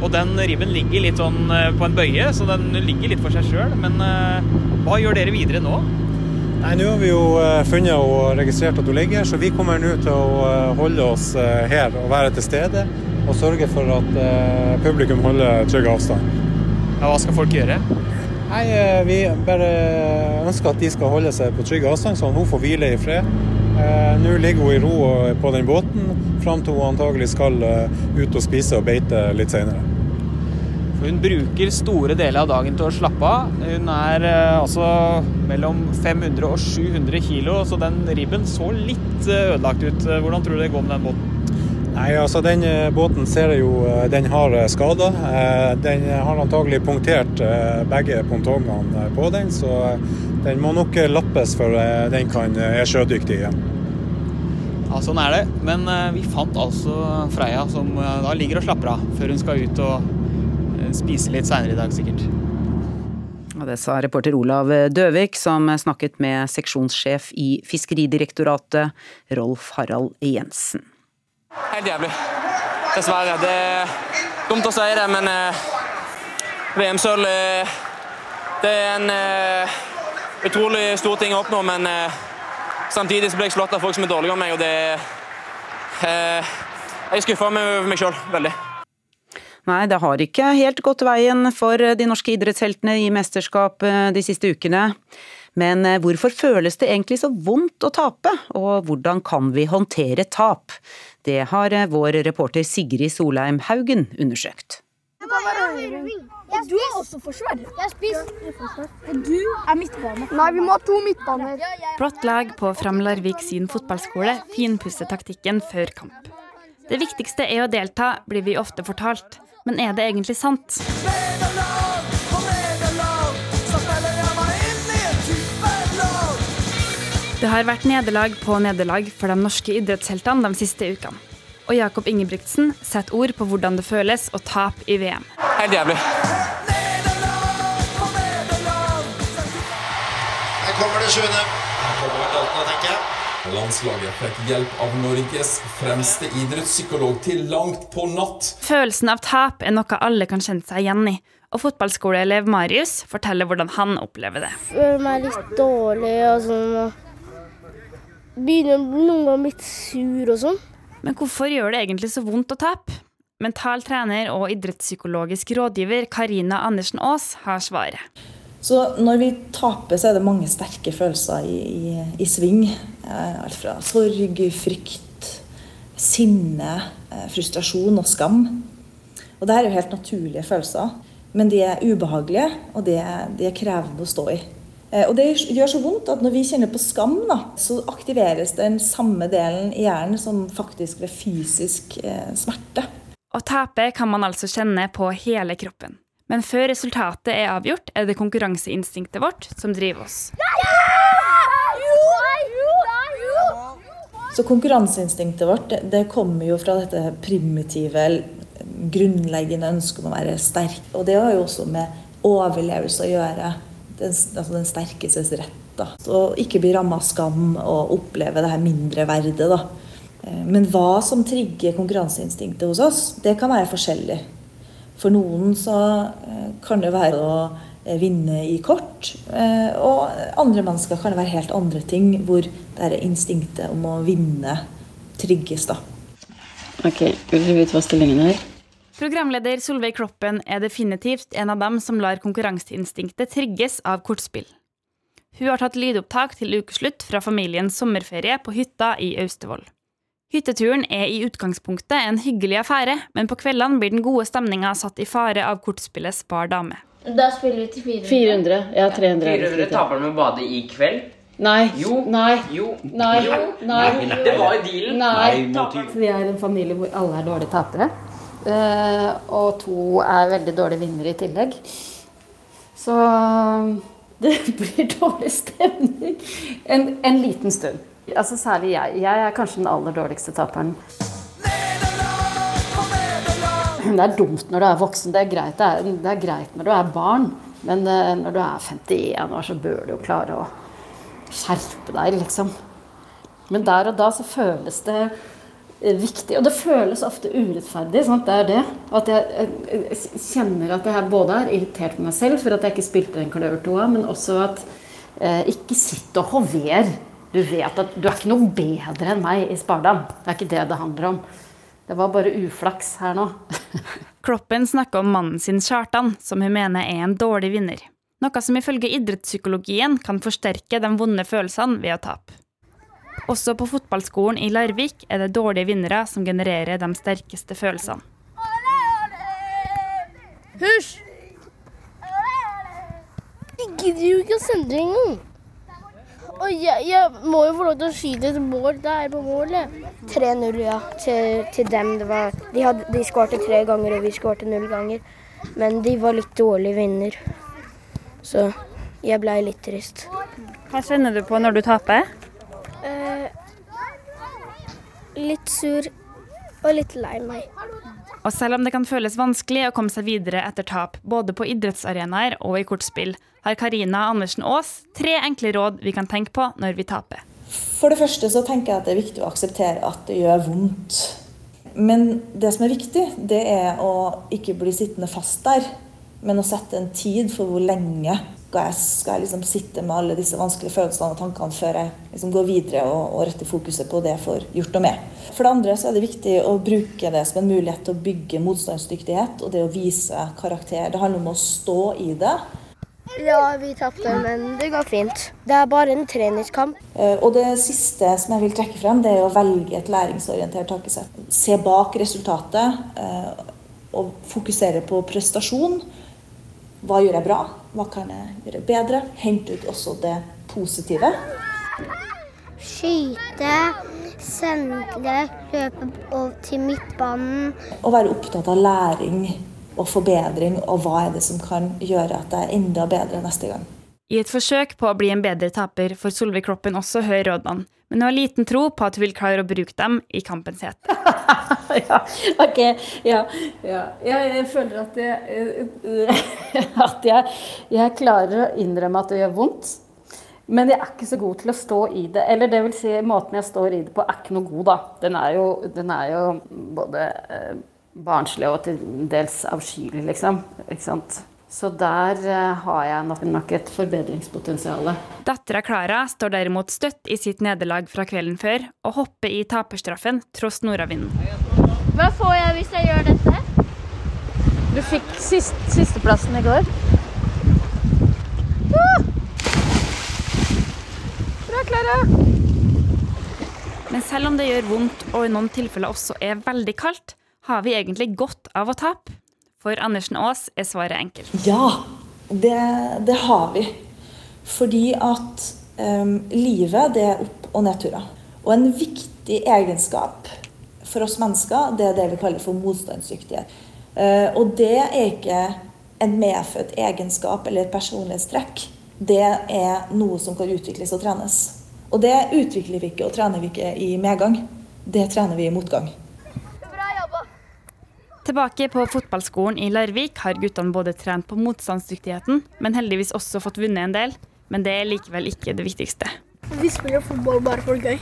Og den ribben ligger litt sånn på en bøye, så den ligger litt for seg sjøl. Men hva gjør dere videre nå? Nei, Nå har vi jo funnet og registrert at hun ligger, så vi kommer nå til å holde oss her og være til stede og sørge for at eh, publikum holder trygg avstand. Ja, hva skal folk gjøre? Nei, eh, Vi bare ønsker at de skal holde seg på trygg avstand, sånn at hun får hvile i fred. Eh, nå ligger hun i ro på den båten fram til hun antagelig skal ut og spise og beite litt senere. Hun bruker store deler av dagen til å slappe av. Hun er altså mellom 500 og 700 kilo, så den ribben så litt ødelagt ut. Hvordan tror du det går med den båten? Nei, altså Den eh, båten ser jeg jo eh, den har eh, skader. Den har antagelig punktert begge pontongene på den, så den må nok lappes før den kan, er sjødyktig igjen. Ja, sånn er det. Men eh, vi fant altså Freia som eh, da ligger og slapper av før hun skal ut og eh, spise litt seinere i dag, sikkert. Og det sa reporter Olav Døvik, som snakket med seksjonssjef i Fiskeridirektoratet, Rolf Harald Jensen. Helt jævlig. Dessverre. Det er dumt å si det, men eh, VM-sølv eh, Det er en eh, utrolig stor ting å oppnå, men eh, samtidig så blir jeg slått av folk som er dårligere enn meg, og det eh, Jeg er meg over meg sjøl, veldig. Nei, det har ikke helt gått veien for de norske idrettsheltene i mesterskap eh, de siste ukene. Men eh, hvorfor føles det egentlig så vondt å tape, og hvordan kan vi håndtere tap? Det har eh, vår reporter Sigrid Solheim Haugen undersøkt. Og du er også forsvar. Jeg spiser. Og du er midtbane. Nei, vi må ha to midtbaner. Blått lag på Fram Larvik sin fotballskole finpusser taktikken før kamp. Det viktigste er å delta, blir vi ofte fortalt. Men er det egentlig sant? Det har vært nederlag på nederlag for de norske idrettsheltene de siste ukene. Og Jakob Ingebrigtsen setter ord på hvordan det føles å tape i VM. Helt jævlig. Her kommer det sjuende. Her kommer vel Dalton, tenker jeg. Landslaget fikk hjelp av Norges fremste idrettspsykolog til langt på natt. Følelsen av tap er noe alle kan kjenne seg igjen i. Og fotballskoleelev Marius forteller hvordan han opplever det. Føler meg litt dårlig og sånn. og Begynner noen ganger litt sur og sånn. Men hvorfor gjør det egentlig så vondt å tape? Mental trener og idrettspsykologisk rådgiver Karina Andersen Aas har svaret. Så når vi taper, så er det mange sterke følelser i, i, i sving. Eh, Alt fra sorg, frykt, sinne, eh, frustrasjon og skam. Og det er jo helt naturlige følelser. Men de er ubehagelige, og de er, de er krevende å stå i. Eh, Og det gjør så vondt at når vi kjenner på skam, da, så aktiveres den samme delen i hjernen som faktisk ved fysisk eh, smerte. Å tape kan man altså kjenne på hele kroppen. Men før resultatet er avgjort, er det konkurranseinstinktet vårt som driver oss. Så konkurranseinstinktet vårt det, kommer jo fra dette primitive, grunnleggende ønsket om å være sterk. Og det har jo også med overlevelse å gjøre. Den, altså den sterkestes rett. da. Så ikke bli ramma av skam og oppleve det her mindreverdet. Eh, Men hva som trigger konkurranseinstinktet hos oss, det kan være forskjellig. For noen så eh, kan det være å eh, vinne i kort, eh, og andre mennesker kan det være helt andre ting hvor det er instinktet om å vinne trigges. da. Ok, vil du vite hva stillingen er? Programleder Solveig Kloppen er definitivt en av dem som lar konkurranseinstinktet trigges av kortspill. Hun har tatt lydopptak til ukeslutt fra familiens sommerferie på hytta i Austevoll. Hytteturen er i utgangspunktet en hyggelig affære, men på kveldene blir den gode stemninga satt i fare av kortspillet Spar dame. Da spiller vi til 400. 400. Ja, 300. er 400 fint. taper med bade i kveld. Nei. Jo. Nei. Jo. Nei. Jo. Nei. Det var jo dealen. Nei. Vi er en familie hvor alle er dårlige tapere. Eh, og to er veldig dårlige vinnere i tillegg. Så det blir dårlig stemning en, en liten stund. Altså Særlig jeg. Jeg er kanskje den aller dårligste taperen. Det er dumt når du er voksen. Det er greit, det er, det er greit når du er barn. Men eh, når du er 51 år, så bør du jo klare å skjerpe deg, liksom. Men der og da så føles det eh, viktig. Og det føles ofte urettferdig. Sant? Det er det. At jeg, eh, kjenner at jeg både er irritert på meg selv for at jeg ikke spilte den kløvertoa, men også at eh, ikke sitt og hover. Du vet at du er ikke noe bedre enn meg i Spardam. Det er ikke det det handler om. Det var bare uflaks her nå. Kloppen snakker om mannen sin Kjartan, som hun mener er en dårlig vinner. Noe som ifølge idrettspsykologien kan forsterke de vonde følelsene ved å tape. Også på fotballskolen i Larvik er det dårlige vinnere som genererer de sterkeste følelsene. Hysj! Jeg gidder jo ikke å sende det engang. Og jeg, jeg må jo få lov til å skyte et mål der på målet. 3-0, ja, til, til dem. Det var, de, hadde, de skårte tre ganger, og vi skårte null ganger. Men de var litt dårlig vinner. Så jeg blei litt trist. Hva kjenner du på når du taper? Eh, litt sur og litt lei meg. Og selv om det kan føles vanskelig å komme seg videre etter tap, både på idrettsarenaer og i kortspill, har Karina Andersen Aas tre enkle råd vi kan tenke på når vi taper. For det første så tenker jeg at det er viktig å akseptere at det gjør vondt. Men det som er viktig, det er å ikke bli sittende fast der, men å sette en tid for hvor lenge skal jeg, skal jeg liksom sitte med alle disse vanskelige følelsene og tankene før jeg liksom går videre og, og retter fokuset på det jeg får gjort noe med. For det andre så er det viktig å bruke det som en mulighet til å bygge motstandsdyktighet og det å vise karakter. Det handler om å stå i det. Ja, vi tapte, men det går fint. Det er bare en treningskamp. Eh, Og det siste som jeg vil trekke frem, det er å velge et læringsorientert tankesett. Se bak resultatet eh, og fokusere på prestasjon. Hva gjør jeg bra? Hva kan jeg gjøre bedre? Hente ut også det positive. Skyte, sende, løpe over til midtbanen. Å være opptatt av læring og forbedring, og hva er det som kan gjøre at jeg er enda bedre neste gang. I et forsøk på å bli en bedre taper får Solveig Kloppen også høre rådene, men hun har liten tro på at hun vil klare å bruke dem i kampens hete. ja, ok. Ja, ja. Jeg, føler at jeg, at jeg, jeg klarer å innrømme at det gjør vondt. Men jeg er ikke så god til å stå i det. Eller det vil si, måten jeg står i det på, er ikke noe god, da. Den er jo, den er jo både eh, barnslig og til dels avskyelig, liksom. Ikke sant? Så der eh, har jeg nok, nok et forbedringspotensial. Dattera Klara står derimot støtt i sitt nederlag fra kvelden før og hopper i taperstraffen tross nordavinden. Hva får jeg hvis jeg gjør dette? Du fikk sist, sisteplassen i går. Bra, Klara. Men selv om det gjør vondt og i noen tilfeller også er veldig kaldt, har vi egentlig godt av å tape? For Andersen Aas er svaret enkelt. Ja, det, det har vi. Fordi at um, livet det er opp- og nedturer. Og en viktig egenskap for oss mennesker, det er det vi kaller for motstandsdyktighet. Uh, og det er ikke en medfødt egenskap eller et personlighetstrekk. Det er noe som kan utvikles og trenes. Og det utvikler vi ikke og trener vi ikke i medgang. Det trener vi i motgang. Tilbake på fotballskolen i Larvik har guttene både trent på motstandsdyktigheten, men heldigvis også fått vunnet en del. Men det er likevel ikke det viktigste. Vi spiller fotball bare for gøy.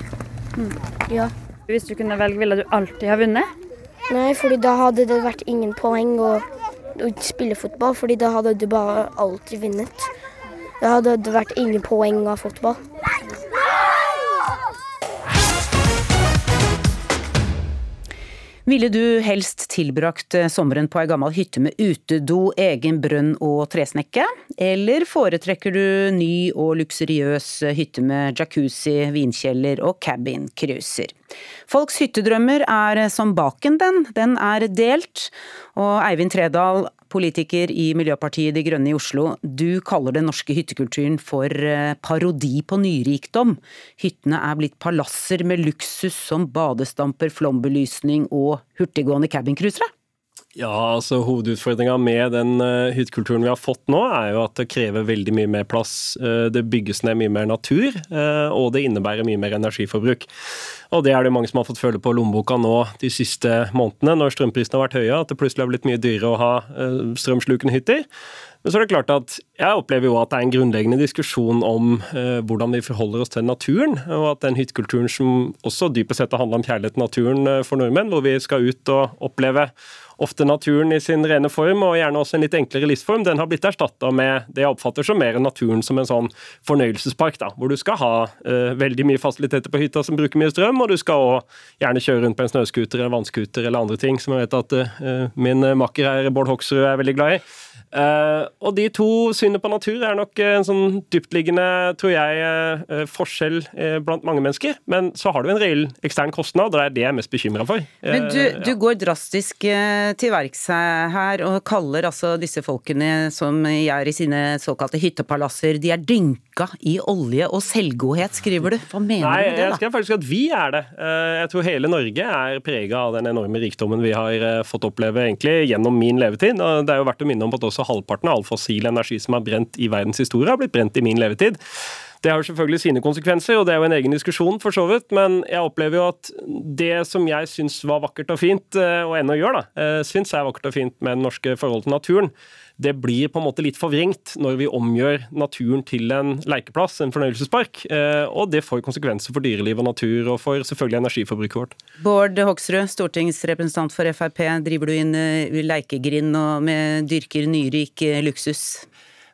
Ja. Hvis du kunne velge, ville du alltid ha vunnet? Nei, fordi da hadde det vært ingen poeng å, å spille fotball, fordi da hadde du bare alltid vunnet. Da hadde det vært ingen poeng av fotball. Ville du helst tilbrakt eh, sommeren på ei gammel hytte med utedo, egen brønn og tresnekke? Eller foretrekker du ny og luksuriøs hytte med jacuzzi, vinkjeller og cabincruiser? Folks hyttedrømmer er som baken den, den er delt. Og Eivind Tredal, politiker i Miljøpartiet De Grønne i Oslo, du kaller den norske hyttekulturen for eh, parodi på nyrikdom. Hyttene er blitt palasser med luksus som badestamper, flombelysning og hurtiggående cabincruisere. Ja, altså Hovedutfordringa med den uh, hyttekulturen vi har fått nå, er jo at det krever veldig mye mer plass. Uh, det bygges ned mye mer natur, uh, og det innebærer mye mer energiforbruk. Og det er det mange som har fått føle på lommeboka nå de siste månedene, når strømprisene har vært høye, at det plutselig har blitt mye dyrere å ha strømslukende hytter. Men så er det klart at jeg opplever jo at det er en grunnleggende diskusjon om eh, hvordan vi forholder oss til naturen, og at den hyttekulturen som også dypest sett handler om kjærlighet til naturen eh, for nordmenn, hvor vi skal ut og oppleve ofte naturen i sin rene form, og gjerne også en litt enklere livsform, den har blitt erstatta med det jeg oppfatter som mer naturen som en sånn fornøyelsespark, da, hvor du skal ha eh, veldig mye fasiliteter på hytta som bruker mye strøm, og du skal også gjerne kjøre rundt på en snøscooter eller vannscooter eller andre ting, som jeg vet at eh, min makker her, Bård Hoksrud, er veldig glad i. Uh, og de to synene på natur er nok en sånn dyptliggende, tror jeg, uh, forskjell uh, blant mange mennesker. Men så har du en reell ekstern kostnad, og det er det jeg er mest bekymra for. Men du, du går drastisk til verks her og kaller altså disse folkene som er i sine såkalte hyttepalasser, de er dynka i olje og selvgodhet, skriver du. Hva mener Nei, du med det, da? jeg skrev faktisk at vi er det. Jeg tror hele Norge er prega av den enorme rikdommen vi har fått oppleve egentlig gjennom min levetid. Og det er jo verdt å minne om at også halvparten av all fossil energi som er brent i verdens historie, har blitt brent i min levetid. Det har jo selvfølgelig sine konsekvenser, og det er jo en egen diskusjon, for så vidt. Men jeg opplever jo at det som jeg syns var vakkert og fint, eh, og ennå gjør, da, eh, syns er vakkert og fint med det norske forholdet til naturen, det blir på en måte litt forvrengt når vi omgjør naturen til en lekeplass, en fornøyelsespark. eh, Og det får konsekvenser for dyreliv og natur, og for selvfølgelig energiforbruket vårt. Bård Hoksrud, stortingsrepresentant for Frp. Driver du inn eh, lekegrind og med dyrker nyrik eh, luksus?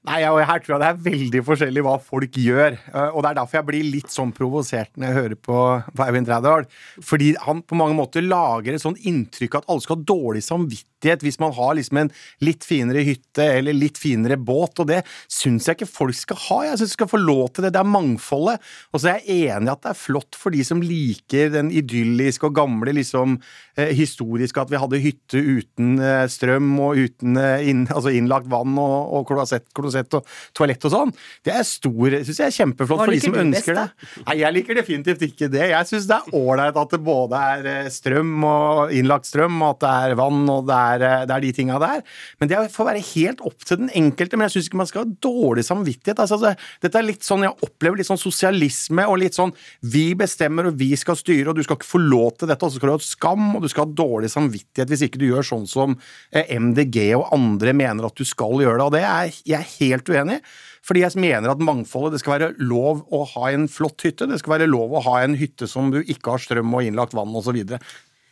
Nei, og Her tror jeg det er veldig forskjellig hva folk gjør. Eh, Og Det er derfor jeg blir litt sånn provosert når jeg hører på, på Eivind Trædal. Fordi han på mange måter lager et sånn inntrykk at alle skal ha dårlig samvittighet hvis man har liksom en litt finere hytte eller litt finere båt. Og det syns jeg ikke folk skal ha. Jeg syns de skal få lov til det. Det er mangfoldet. Og så er jeg enig i at det er flott for de som liker den idylliske og gamle, liksom eh, historiske, at vi hadde hytte uten eh, strøm og uten eh, inn, altså innlagt vann og, og klosett, klosett og toalett og sånn. Det er stor, syns jeg er kjempeflott for de som ønsker best, det. Nei, jeg liker definitivt ikke det. Jeg syns det er ålreit at det både er eh, strøm og innlagt strøm, og at det er vann og det er, eh, det er de tinga der. Men det får være helt opp til den enkelte. Men jeg syns ikke man skal ha dårlig samvittighet. Altså, det, dette er litt sånn, Jeg opplever litt sånn sosialisme og litt sånn vi bestemmer og vi skal styre, og du skal ikke få lov til dette, og så skal du ha skam, og du skal ha dårlig samvittighet hvis ikke du gjør sånn som eh, MDG og andre mener at du skal gjøre det. Og det er jeg er helt uenig i. Fordi jeg mener at mangfoldet Det skal være lov å ha en flott hytte. Det skal være lov å ha en hytte som du ikke har strøm og innlagt vann osv.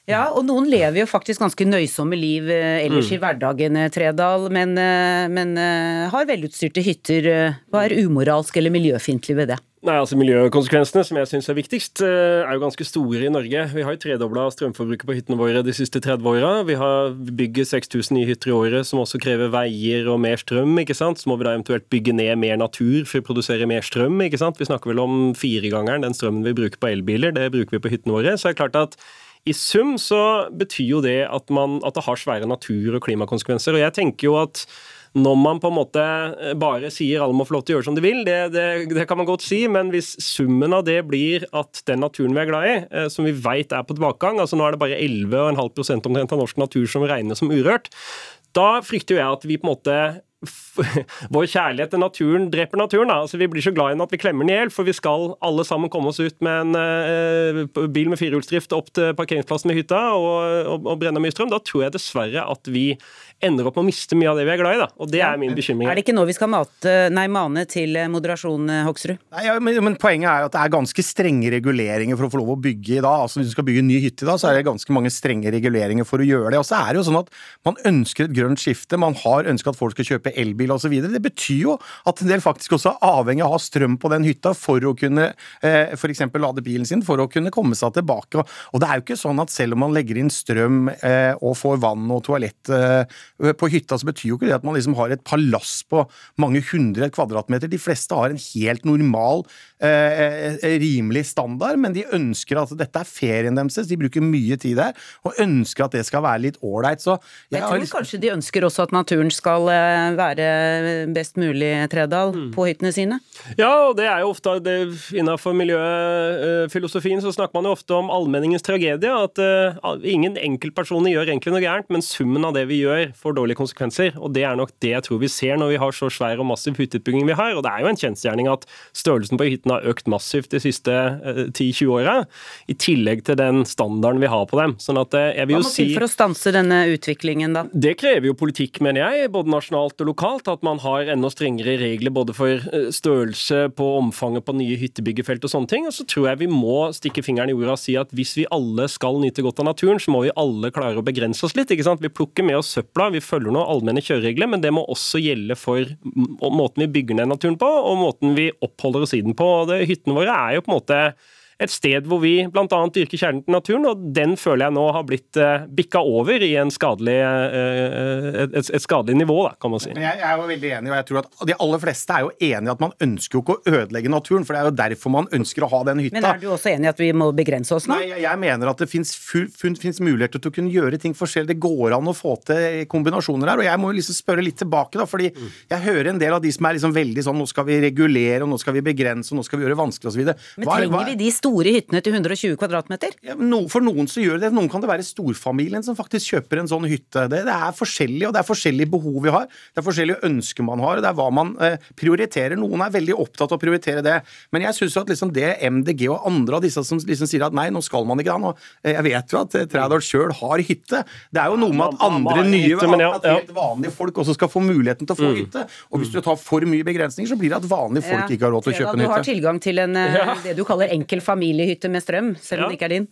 Ja, og noen lever jo faktisk ganske nøysomme liv eh, ellers Mm. i hverdagen, eh, Tredal, men, eh, men har velutstyrte hytter. Hva er umoralsk eller miljøfiendtlig ved det? Nei, altså Miljøkonsekvensene, som jeg syns er viktigst, er jo ganske store i Norge. Vi har jo tredobla strømforbruket på hyttene våre de siste 30 åra. Vi har vi bygger 6000 nye hytter i året, som også krever veier og mer strøm. ikke sant? Så må vi da eventuelt bygge ned mer natur for å produsere mer strøm. ikke sant? Vi snakker vel om firegangeren den strømmen vi bruker på elbiler. Det bruker vi på hyttene våre. Så det er klart at i sum så betyr jo det at, man, at det har svære natur- og klimakonsekvenser. Og jeg tenker jo at når man på en måte eh, bare sier alle må få lov til å gjøre som de vil, det, det, det kan man godt si, men hvis summen av det blir at den naturen vi er glad i, eh, som vi veit er på tilbakegang, altså nå er det bare 11,5 omtrent av norsk natur som regnes som urørt, da frykter jo jeg at vi på en måte vår kjærlighet til naturen dreper naturen. Da. Altså, vi blir så glad i den at vi klemmer den i hjel, for vi skal alle sammen komme oss ut med en uh, bil med firehjulsdrift opp til parkeringsplassen med hytta og, og, og brenne mye strøm. Da tror jeg dessverre at vi ender opp med å miste mye av det vi er glad i. Da. Og det er min bekymring. Er det ikke nå vi skal mate, nei, mane til eh, moderasjon, Hoksrud? Nei, ja, men, men poenget er jo at det er ganske strenge reguleringer for å få lov å bygge i dag. Altså Hvis du skal bygge en ny hytte i dag, så er det ganske mange strenge reguleringer for å gjøre det. Og så er det jo sånn at man ønsker et grønt skifte, man har ønska at folk skal kjøpe elbil osv. Det betyr jo at en del faktisk også er avhengig av å ha strøm på den hytta for å kunne eh, f.eks. lade bilen sin, for å kunne komme seg tilbake. Og det er jo ikke sånn at selv om man legger inn strøm eh, og får vann og toalett eh, på hytta, så betyr jo ikke det at man liksom har et palass på mange hundre kvadratmeter. De fleste har en helt normal, eh, rimelig standard, men de ønsker at dette er ferien deres. De bruker mye tid der, og ønsker at det skal være litt ålreit. Så Jeg har tror liksom- kanskje de ønsker også at naturen skal være best mulig, Tredal, Mm. på hyttene sine. Ja, og det er jo ofte det, Innenfor miljøfilosofien så snakker man jo ofte om allmenningens tragedie. At uh, ingen enkeltpersoner gjør egentlig noe gærent, men summen av det vi gjør, får dårlige konsekvenser. Og det er nok det jeg tror vi ser når vi har så svær og massiv hytteutbygging vi har. Og det er jo en kjensgjerning at størrelsen på hyttene har økt massivt de siste uh, 10-20 åra. I tillegg til den standarden vi har på dem. Sånn at uh, jeg vil Hva må må si til for å stanse denne utviklingen, da? det krever jo politikk, mener jeg, både nasjonalt og lokalt. At man har enda strengere regler både for eh, størrelse på omfanget på nye hyttebyggefelt og sånne ting. Og så tror jeg vi må stikke fingeren i jorda og si at hvis vi alle skal nyte godt av naturen, så må vi alle klare å begrense oss litt. ikke sant? Vi plukker med oss søpla, vi følger noen allmenne kjøreregler, men det må også gjelde for måten vi bygger ned naturen på, og måten vi oppholder oss i den på. Det, hyttene våre er jo på en måte et sted hvor vi bl.a. dyrker kjernen til naturen, og den føler jeg nå har blitt uh, bikka over i en skadelig, eh, et, et, et skadelig nivå, da, kan man si. Men jeg, jeg er jo veldig enig, og jeg tror at de aller fleste er jo enig i at man ønsker jo ikke å ødelegge naturen, for det er jo derfor man ønsker å ha den hytta. Men er du også enig i at vi må begrense oss nå? Nei, jeg, jeg mener at det fins muligheter til å kunne gjøre ting forskjellig. Det går an å få til kombinasjoner her. Og jeg må jo liksom spørre litt tilbake, da, fordi jeg hører en del av de som er liksom veldig sånn nå skal vi regulere, og nå skal vi begrense, og nå skal vi gjøre det vanskelig osv. Men trenger vi de store hyttene til 120 kvadratmeter? Ja, no, for noen så gjør det Noen kan det være storfamilien som faktisk kjøper en sånn hytte. Det, det er forskjellig, og det er forskjellige behov vi har. Det er forskjellige ønsker man har, og det er hva man eh, prioriterer. Noen er veldig opptatt av å prioritere det. Men jeg syns at liksom det MDG og andre av disse som liksom sier at nei, nå skal man ikke da. noe Jeg vet jo at eh, Trædal sjøl har hytte. Det er jo noe med at andre nye hytte, at helt vanlige folk også skal få muligheten til å få hytte. Og hvis du tar for mye begrensninger, så blir det at vanlige folk ikke har råd til å kjøpe en Du har tilgang til en, eh, det du kaller enkel familiehytte med strøm, selv om det ikke er din.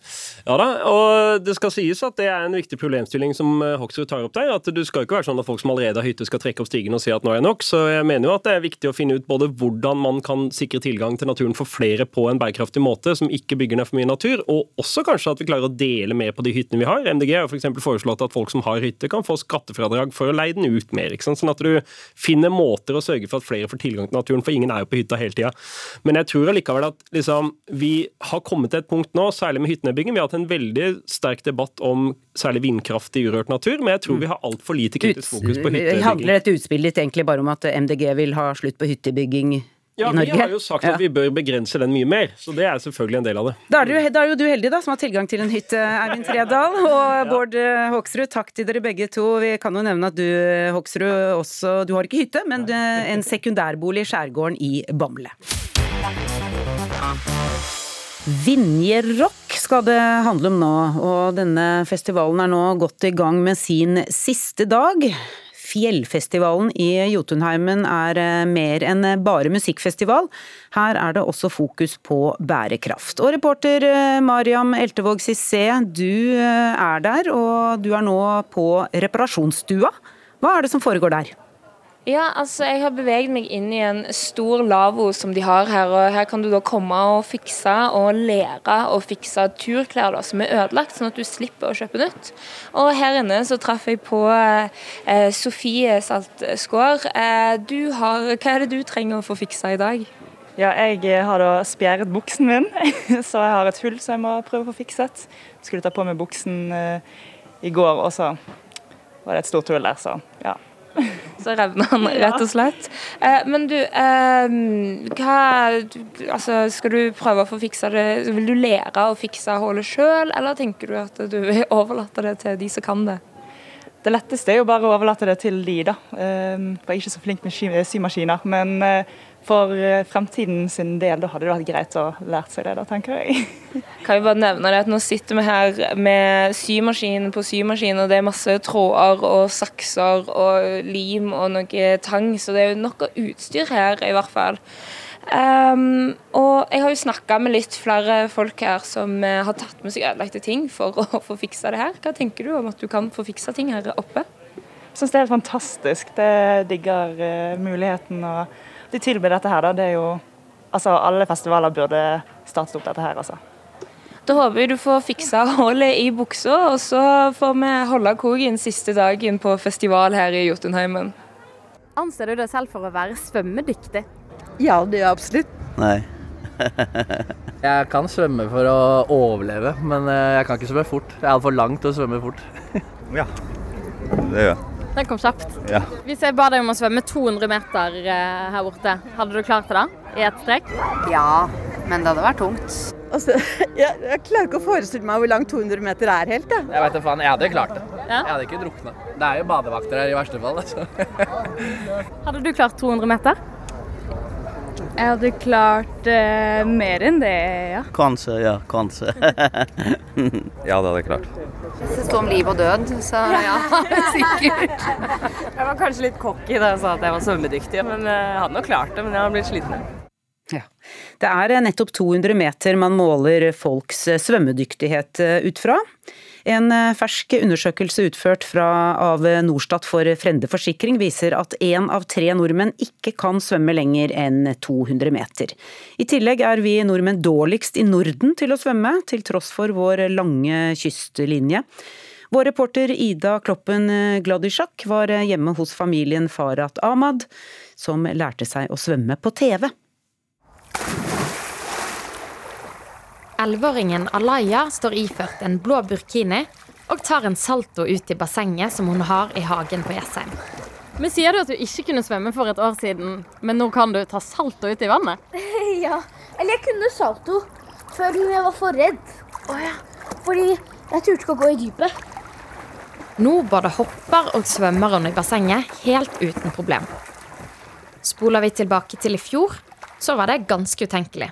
Ja da, og det skal sies at det er en viktig problemstilling som eh, Hoksrud tar opp der. At du skal ikke være sånn at folk som allerede har hytte skal trekke opp stigen og si at nå er det nok. Så jeg mener jo at det er viktig å finne ut både hvordan man kan sikre tilgang til naturen for flere på en bærekraftig måte, som ikke bygger ned for mye natur, og også kanskje at vi klarer å dele mer på de hyttene vi har. MDG har f.eks. foreslått at folk som har hytte kan få skattefradrag for å leie den ut mer. Sånn at du finner måter å sørge for at flere får tilgang til naturen, for ingen er jo på hytta hele tida. Men jeg tror allikevel at liksom, vi har kommet til et punkt nå, særlig med hyttebygging. Vi har hatt en veldig sterk debatt om særlig vindkraft i urørt natur, men jeg tror vi har altfor lite kritisk fokus på hyttebygging. Handler dette utspillet ditt egentlig bare om at MDG vil ha slutt på hyttebygging Ja, vi har jo sagt at vi bør begrense den mye mer, så det er selvfølgelig en del av det. Da er, du, da er jo du heldig, da, som har tilgang til en hytte, Eivind Tredal. Og Bård eh, Hoksrud, takk til dere begge to. Vi kan jo nevne at du, Hoksrud, også Du har ikke hytte, men eh, en sekundærbolig i skjærgården i Bamble. Vinjerock skal det handle om nå, og denne festivalen er nå godt i gang med sin siste dag. Fjellfestivalen i Jotunheimen er eh, mer enn bare musikkfestival. Her er det også fokus på bærekraft. Og reporter eh, Mariam Eltevåg Cissé, du eh, er der, og du er nå på reparasjonsstua. Hva er det som foregår der? Ja, altså jeg har beveget meg inn i en stor lavvo som de har her. og Her kan du da komme og fikse og lære og fikse turklær da, som er ødelagt, sånn at du slipper å kjøpe nytt. Og her inne så traff jeg på eh, Sofie Saltskår. Eh, du har, hva er det du trenger å få fiksa i dag? Ja, jeg har da spjæret buksen min, så jeg har et hull som jeg må prøve å få fikset. Skulle ta på meg buksen eh, i går, og så var det et stort hull der, så ja. Så revner han, rett og slett. Eh, men du, eh, hva Altså, skal du prøve å få fiksa det Vil du lære å fikse hullet sjøl, eller tenker du at du vil overlate det til de som kan det? Det letteste er jo bare å overlate det til de, da. Eh, jeg er ikke så flink med symaskiner. Men for eh, fremtiden sin del, da hadde det vært greit å lært seg det, da, tenker jeg. Kan jo bare nevne det at Nå sitter vi her med symaskin på symaskin, og det er masse tråder og sakser og lim og noe tang, så det er jo noe utstyr her, i hvert fall. Um, og jeg har jo snakka med litt flere folk her som eh, har tatt med seg ødelagte ting for å få fiksa det her. Hva tenker du om at du kan få fiksa ting her oppe? Jeg syns det er helt fantastisk. Det digger uh, muligheten. og De tilbyr dette her, da. Det er jo Altså, alle festivaler burde startet opp dette her, altså. Da håper vi du får fiksa hullet i buksa, og så får vi holde koken siste dagen på festival her i Jotunheimen. Anser du deg selv for å være svømmedyktig? Ja, det gjør jeg absolutt. Nei. Jeg kan svømme for å overleve, men eh, jeg kan ikke svømme fort. Det er altfor langt å svømme fort. ja, det gjør jeg. Den kom kjapt. Ja. Hvis jeg ba deg om å svømme 200 meter eh, her borte, hadde du klart det da? I ett strekk? Ja, men det hadde vært tungt. Altså, jeg, jeg klarer ikke å forestille meg hvor langt 200 meter er helt. Jeg. Jeg veit da faen, jeg hadde klart det. Ja? Jeg hadde ikke drukna. Det er jo badevakter her i verste fall. Altså. Hadde du klart 200 meter? Jeg hadde klart eh, mer enn det, ja. Kanskje, ja. Kanskje. ja, det hadde jeg klart. Det sto om liv og død, så ja, sikkert. Jeg var kanskje litt cocky da jeg sa at jeg var svømmedyktig, men eh, jeg hadde nok klart det. Men jeg har blitt sliten. Ja. Det er nettopp 200 meter man måler folks svømmedyktighet ut fra. En fersk undersøkelse utført fra, av Norstat for Frende Forsikring viser at én av tre nordmenn ikke kan svømme lenger enn 200 meter. I tillegg er vi nordmenn dårligst i Norden til å svømme, til tross for vår lange kystlinje. Vår reporter Ida Kloppen Gladysjak var hjemme hos familien Farhat Ahmad, som lærte seg å svømme på TV. Elleveåringen Alaya står iført en blå burkini og tar en salto ut i bassenget som hun har i hagen på Jessheim. Men Sier du at du ikke kunne svømme for et år siden, men nå kan du ta salto ut i vannet? ja. Eller jeg kunne salto Før når jeg var for redd. Oh, ja. Fordi jeg turte ikke å gå i dypet. Nå både hopper og svømmer hun i bassenget helt uten problem. Spoler vi tilbake til i fjor, så var det ganske utenkelig.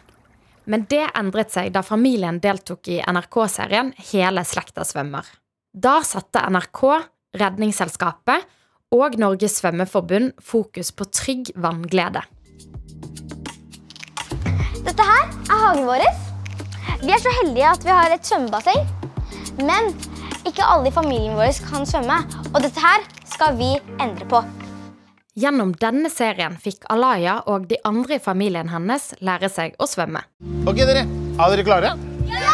Men det endret seg da familien deltok i NRK-serien Hele slekta svømmer. Da satte NRK, Redningsselskapet og Norges svømmeforbund fokus på trygg vannglede. Dette her er hagen vår. Vi er så heldige at vi har et svømmebasseng. Men ikke alle i familien vår kan svømme, og dette her skal vi endre på. Gjennom denne serien fikk Alaya og de andre i familien hennes lære seg å svømme. Ok, dere. Er dere klare? Ja!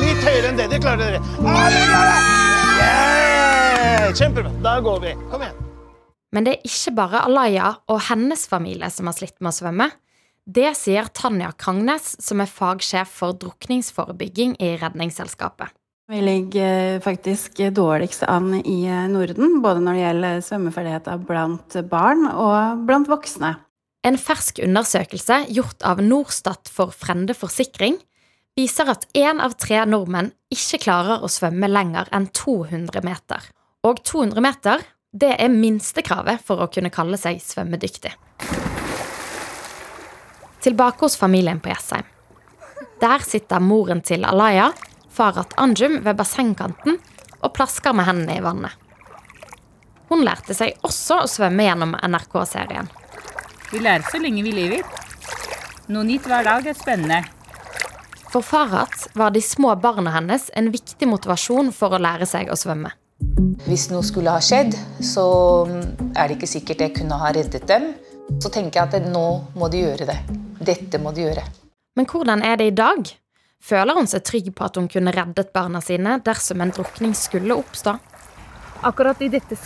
Litt høyere enn det dere klarer, dere. Er dere klare? Yeah! Kjempebra. Da går vi. Kom igjen. Men det er ikke bare Alaya og hennes familie som har slitt med å svømme. Det sier Tanja Krangnes, som er fagsjef for drukningsforebygging i Redningsselskapet. Vi ligger faktisk dårligst an i Norden, både når det gjelder svømmeferdigheter blant barn og blant voksne. En fersk undersøkelse gjort av Norstat for Frende Forsikring viser at én av tre nordmenn ikke klarer å svømme lenger enn 200 meter. Og 200 meter det er minstekravet for å kunne kalle seg svømmedyktig. Tilbake hos familien på Jessheim. Der sitter moren til Alaya, Farhat Anjum, ved bassengkanten og plasker med hendene i vannet. Hun lærte seg også å svømme gjennom NRK-serien. Vi lærer så lenge vi lever. Noe nytt hver dag er spennende. For Farhat var de små barna hennes en viktig motivasjon for å lære seg å svømme. Hvis noe skulle ha skjedd, så er det ikke sikkert jeg kunne ha reddet dem. Så tenker jeg at nå må de gjøre det. Dette må de gjøre. Men hvordan er det i dag? Føler hun seg trygg på at hun kunne reddet barna sine dersom en drukning skulle oppstå? Akkurat i dette,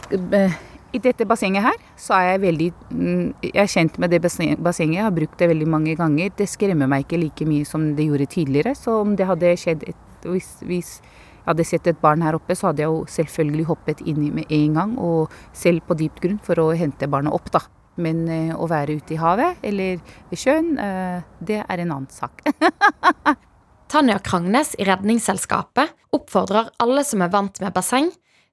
i dette bassenget her, så er jeg veldig mm, Jeg er kjent med det bassenget, jeg har brukt det veldig mange ganger. Det skremmer meg ikke like mye som det gjorde tidligere. Så om det hadde skjedd et, hvis, hvis jeg hadde sett et barn her oppe, så hadde jeg jo selvfølgelig hoppet inn med en gang, og selv på dypt grunn, for å hente barna opp, da. Men uh, å være ute i havet eller ved sjøen, uh, det er en annen sak. Tanja Krangnes i Redningsselskapet oppfordrer alle som er vant med basseng,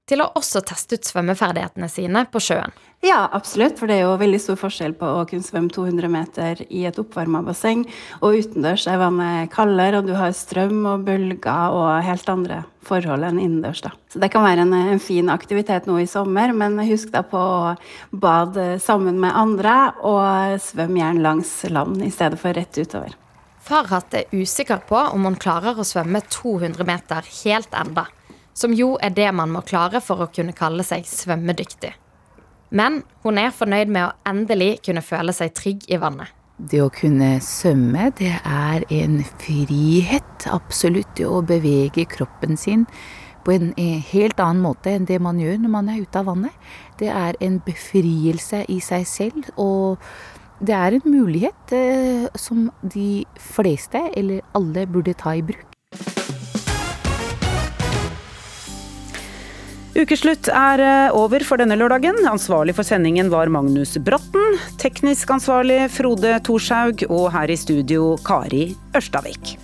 til å også teste ut svømmeferdighetene sine på sjøen. Ja, absolutt. For det er jo veldig stor forskjell på å kunne svømme 200 meter i et oppvarma basseng, og utendørs er vannet kaldere, og du har strøm og bølger og helt andre forhold enn innendørs. da. Så det kan være en, en, fin aktivitet nå i sommer, men husk da på å bade sammen med andre, og svøm gjerne langs land i stedet for rett utover. Farhat er usikker på om hun klarer å svømme 200 meter helt enda som jo er det man må klare for å kunne kalle seg svømmedyktig. Men hun er fornøyd med å endelig kunne føle seg trygg i vannet. Det å kunne svømme, det er en frihet, absolutt. Å bevege kroppen sin på en helt annen måte enn det man gjør når man er ute av vannet. Det er en befrielse i seg selv, og det er en mulighet eh, som de fleste, eller alle, burde ta i bruk. Ukeslutt er eh, over for denne lørdagen. Ansvarlig for sendingen var Magnus Bratten. Teknisk ansvarlig Frode Thorshaug, og her i studio Kari Ørstavik.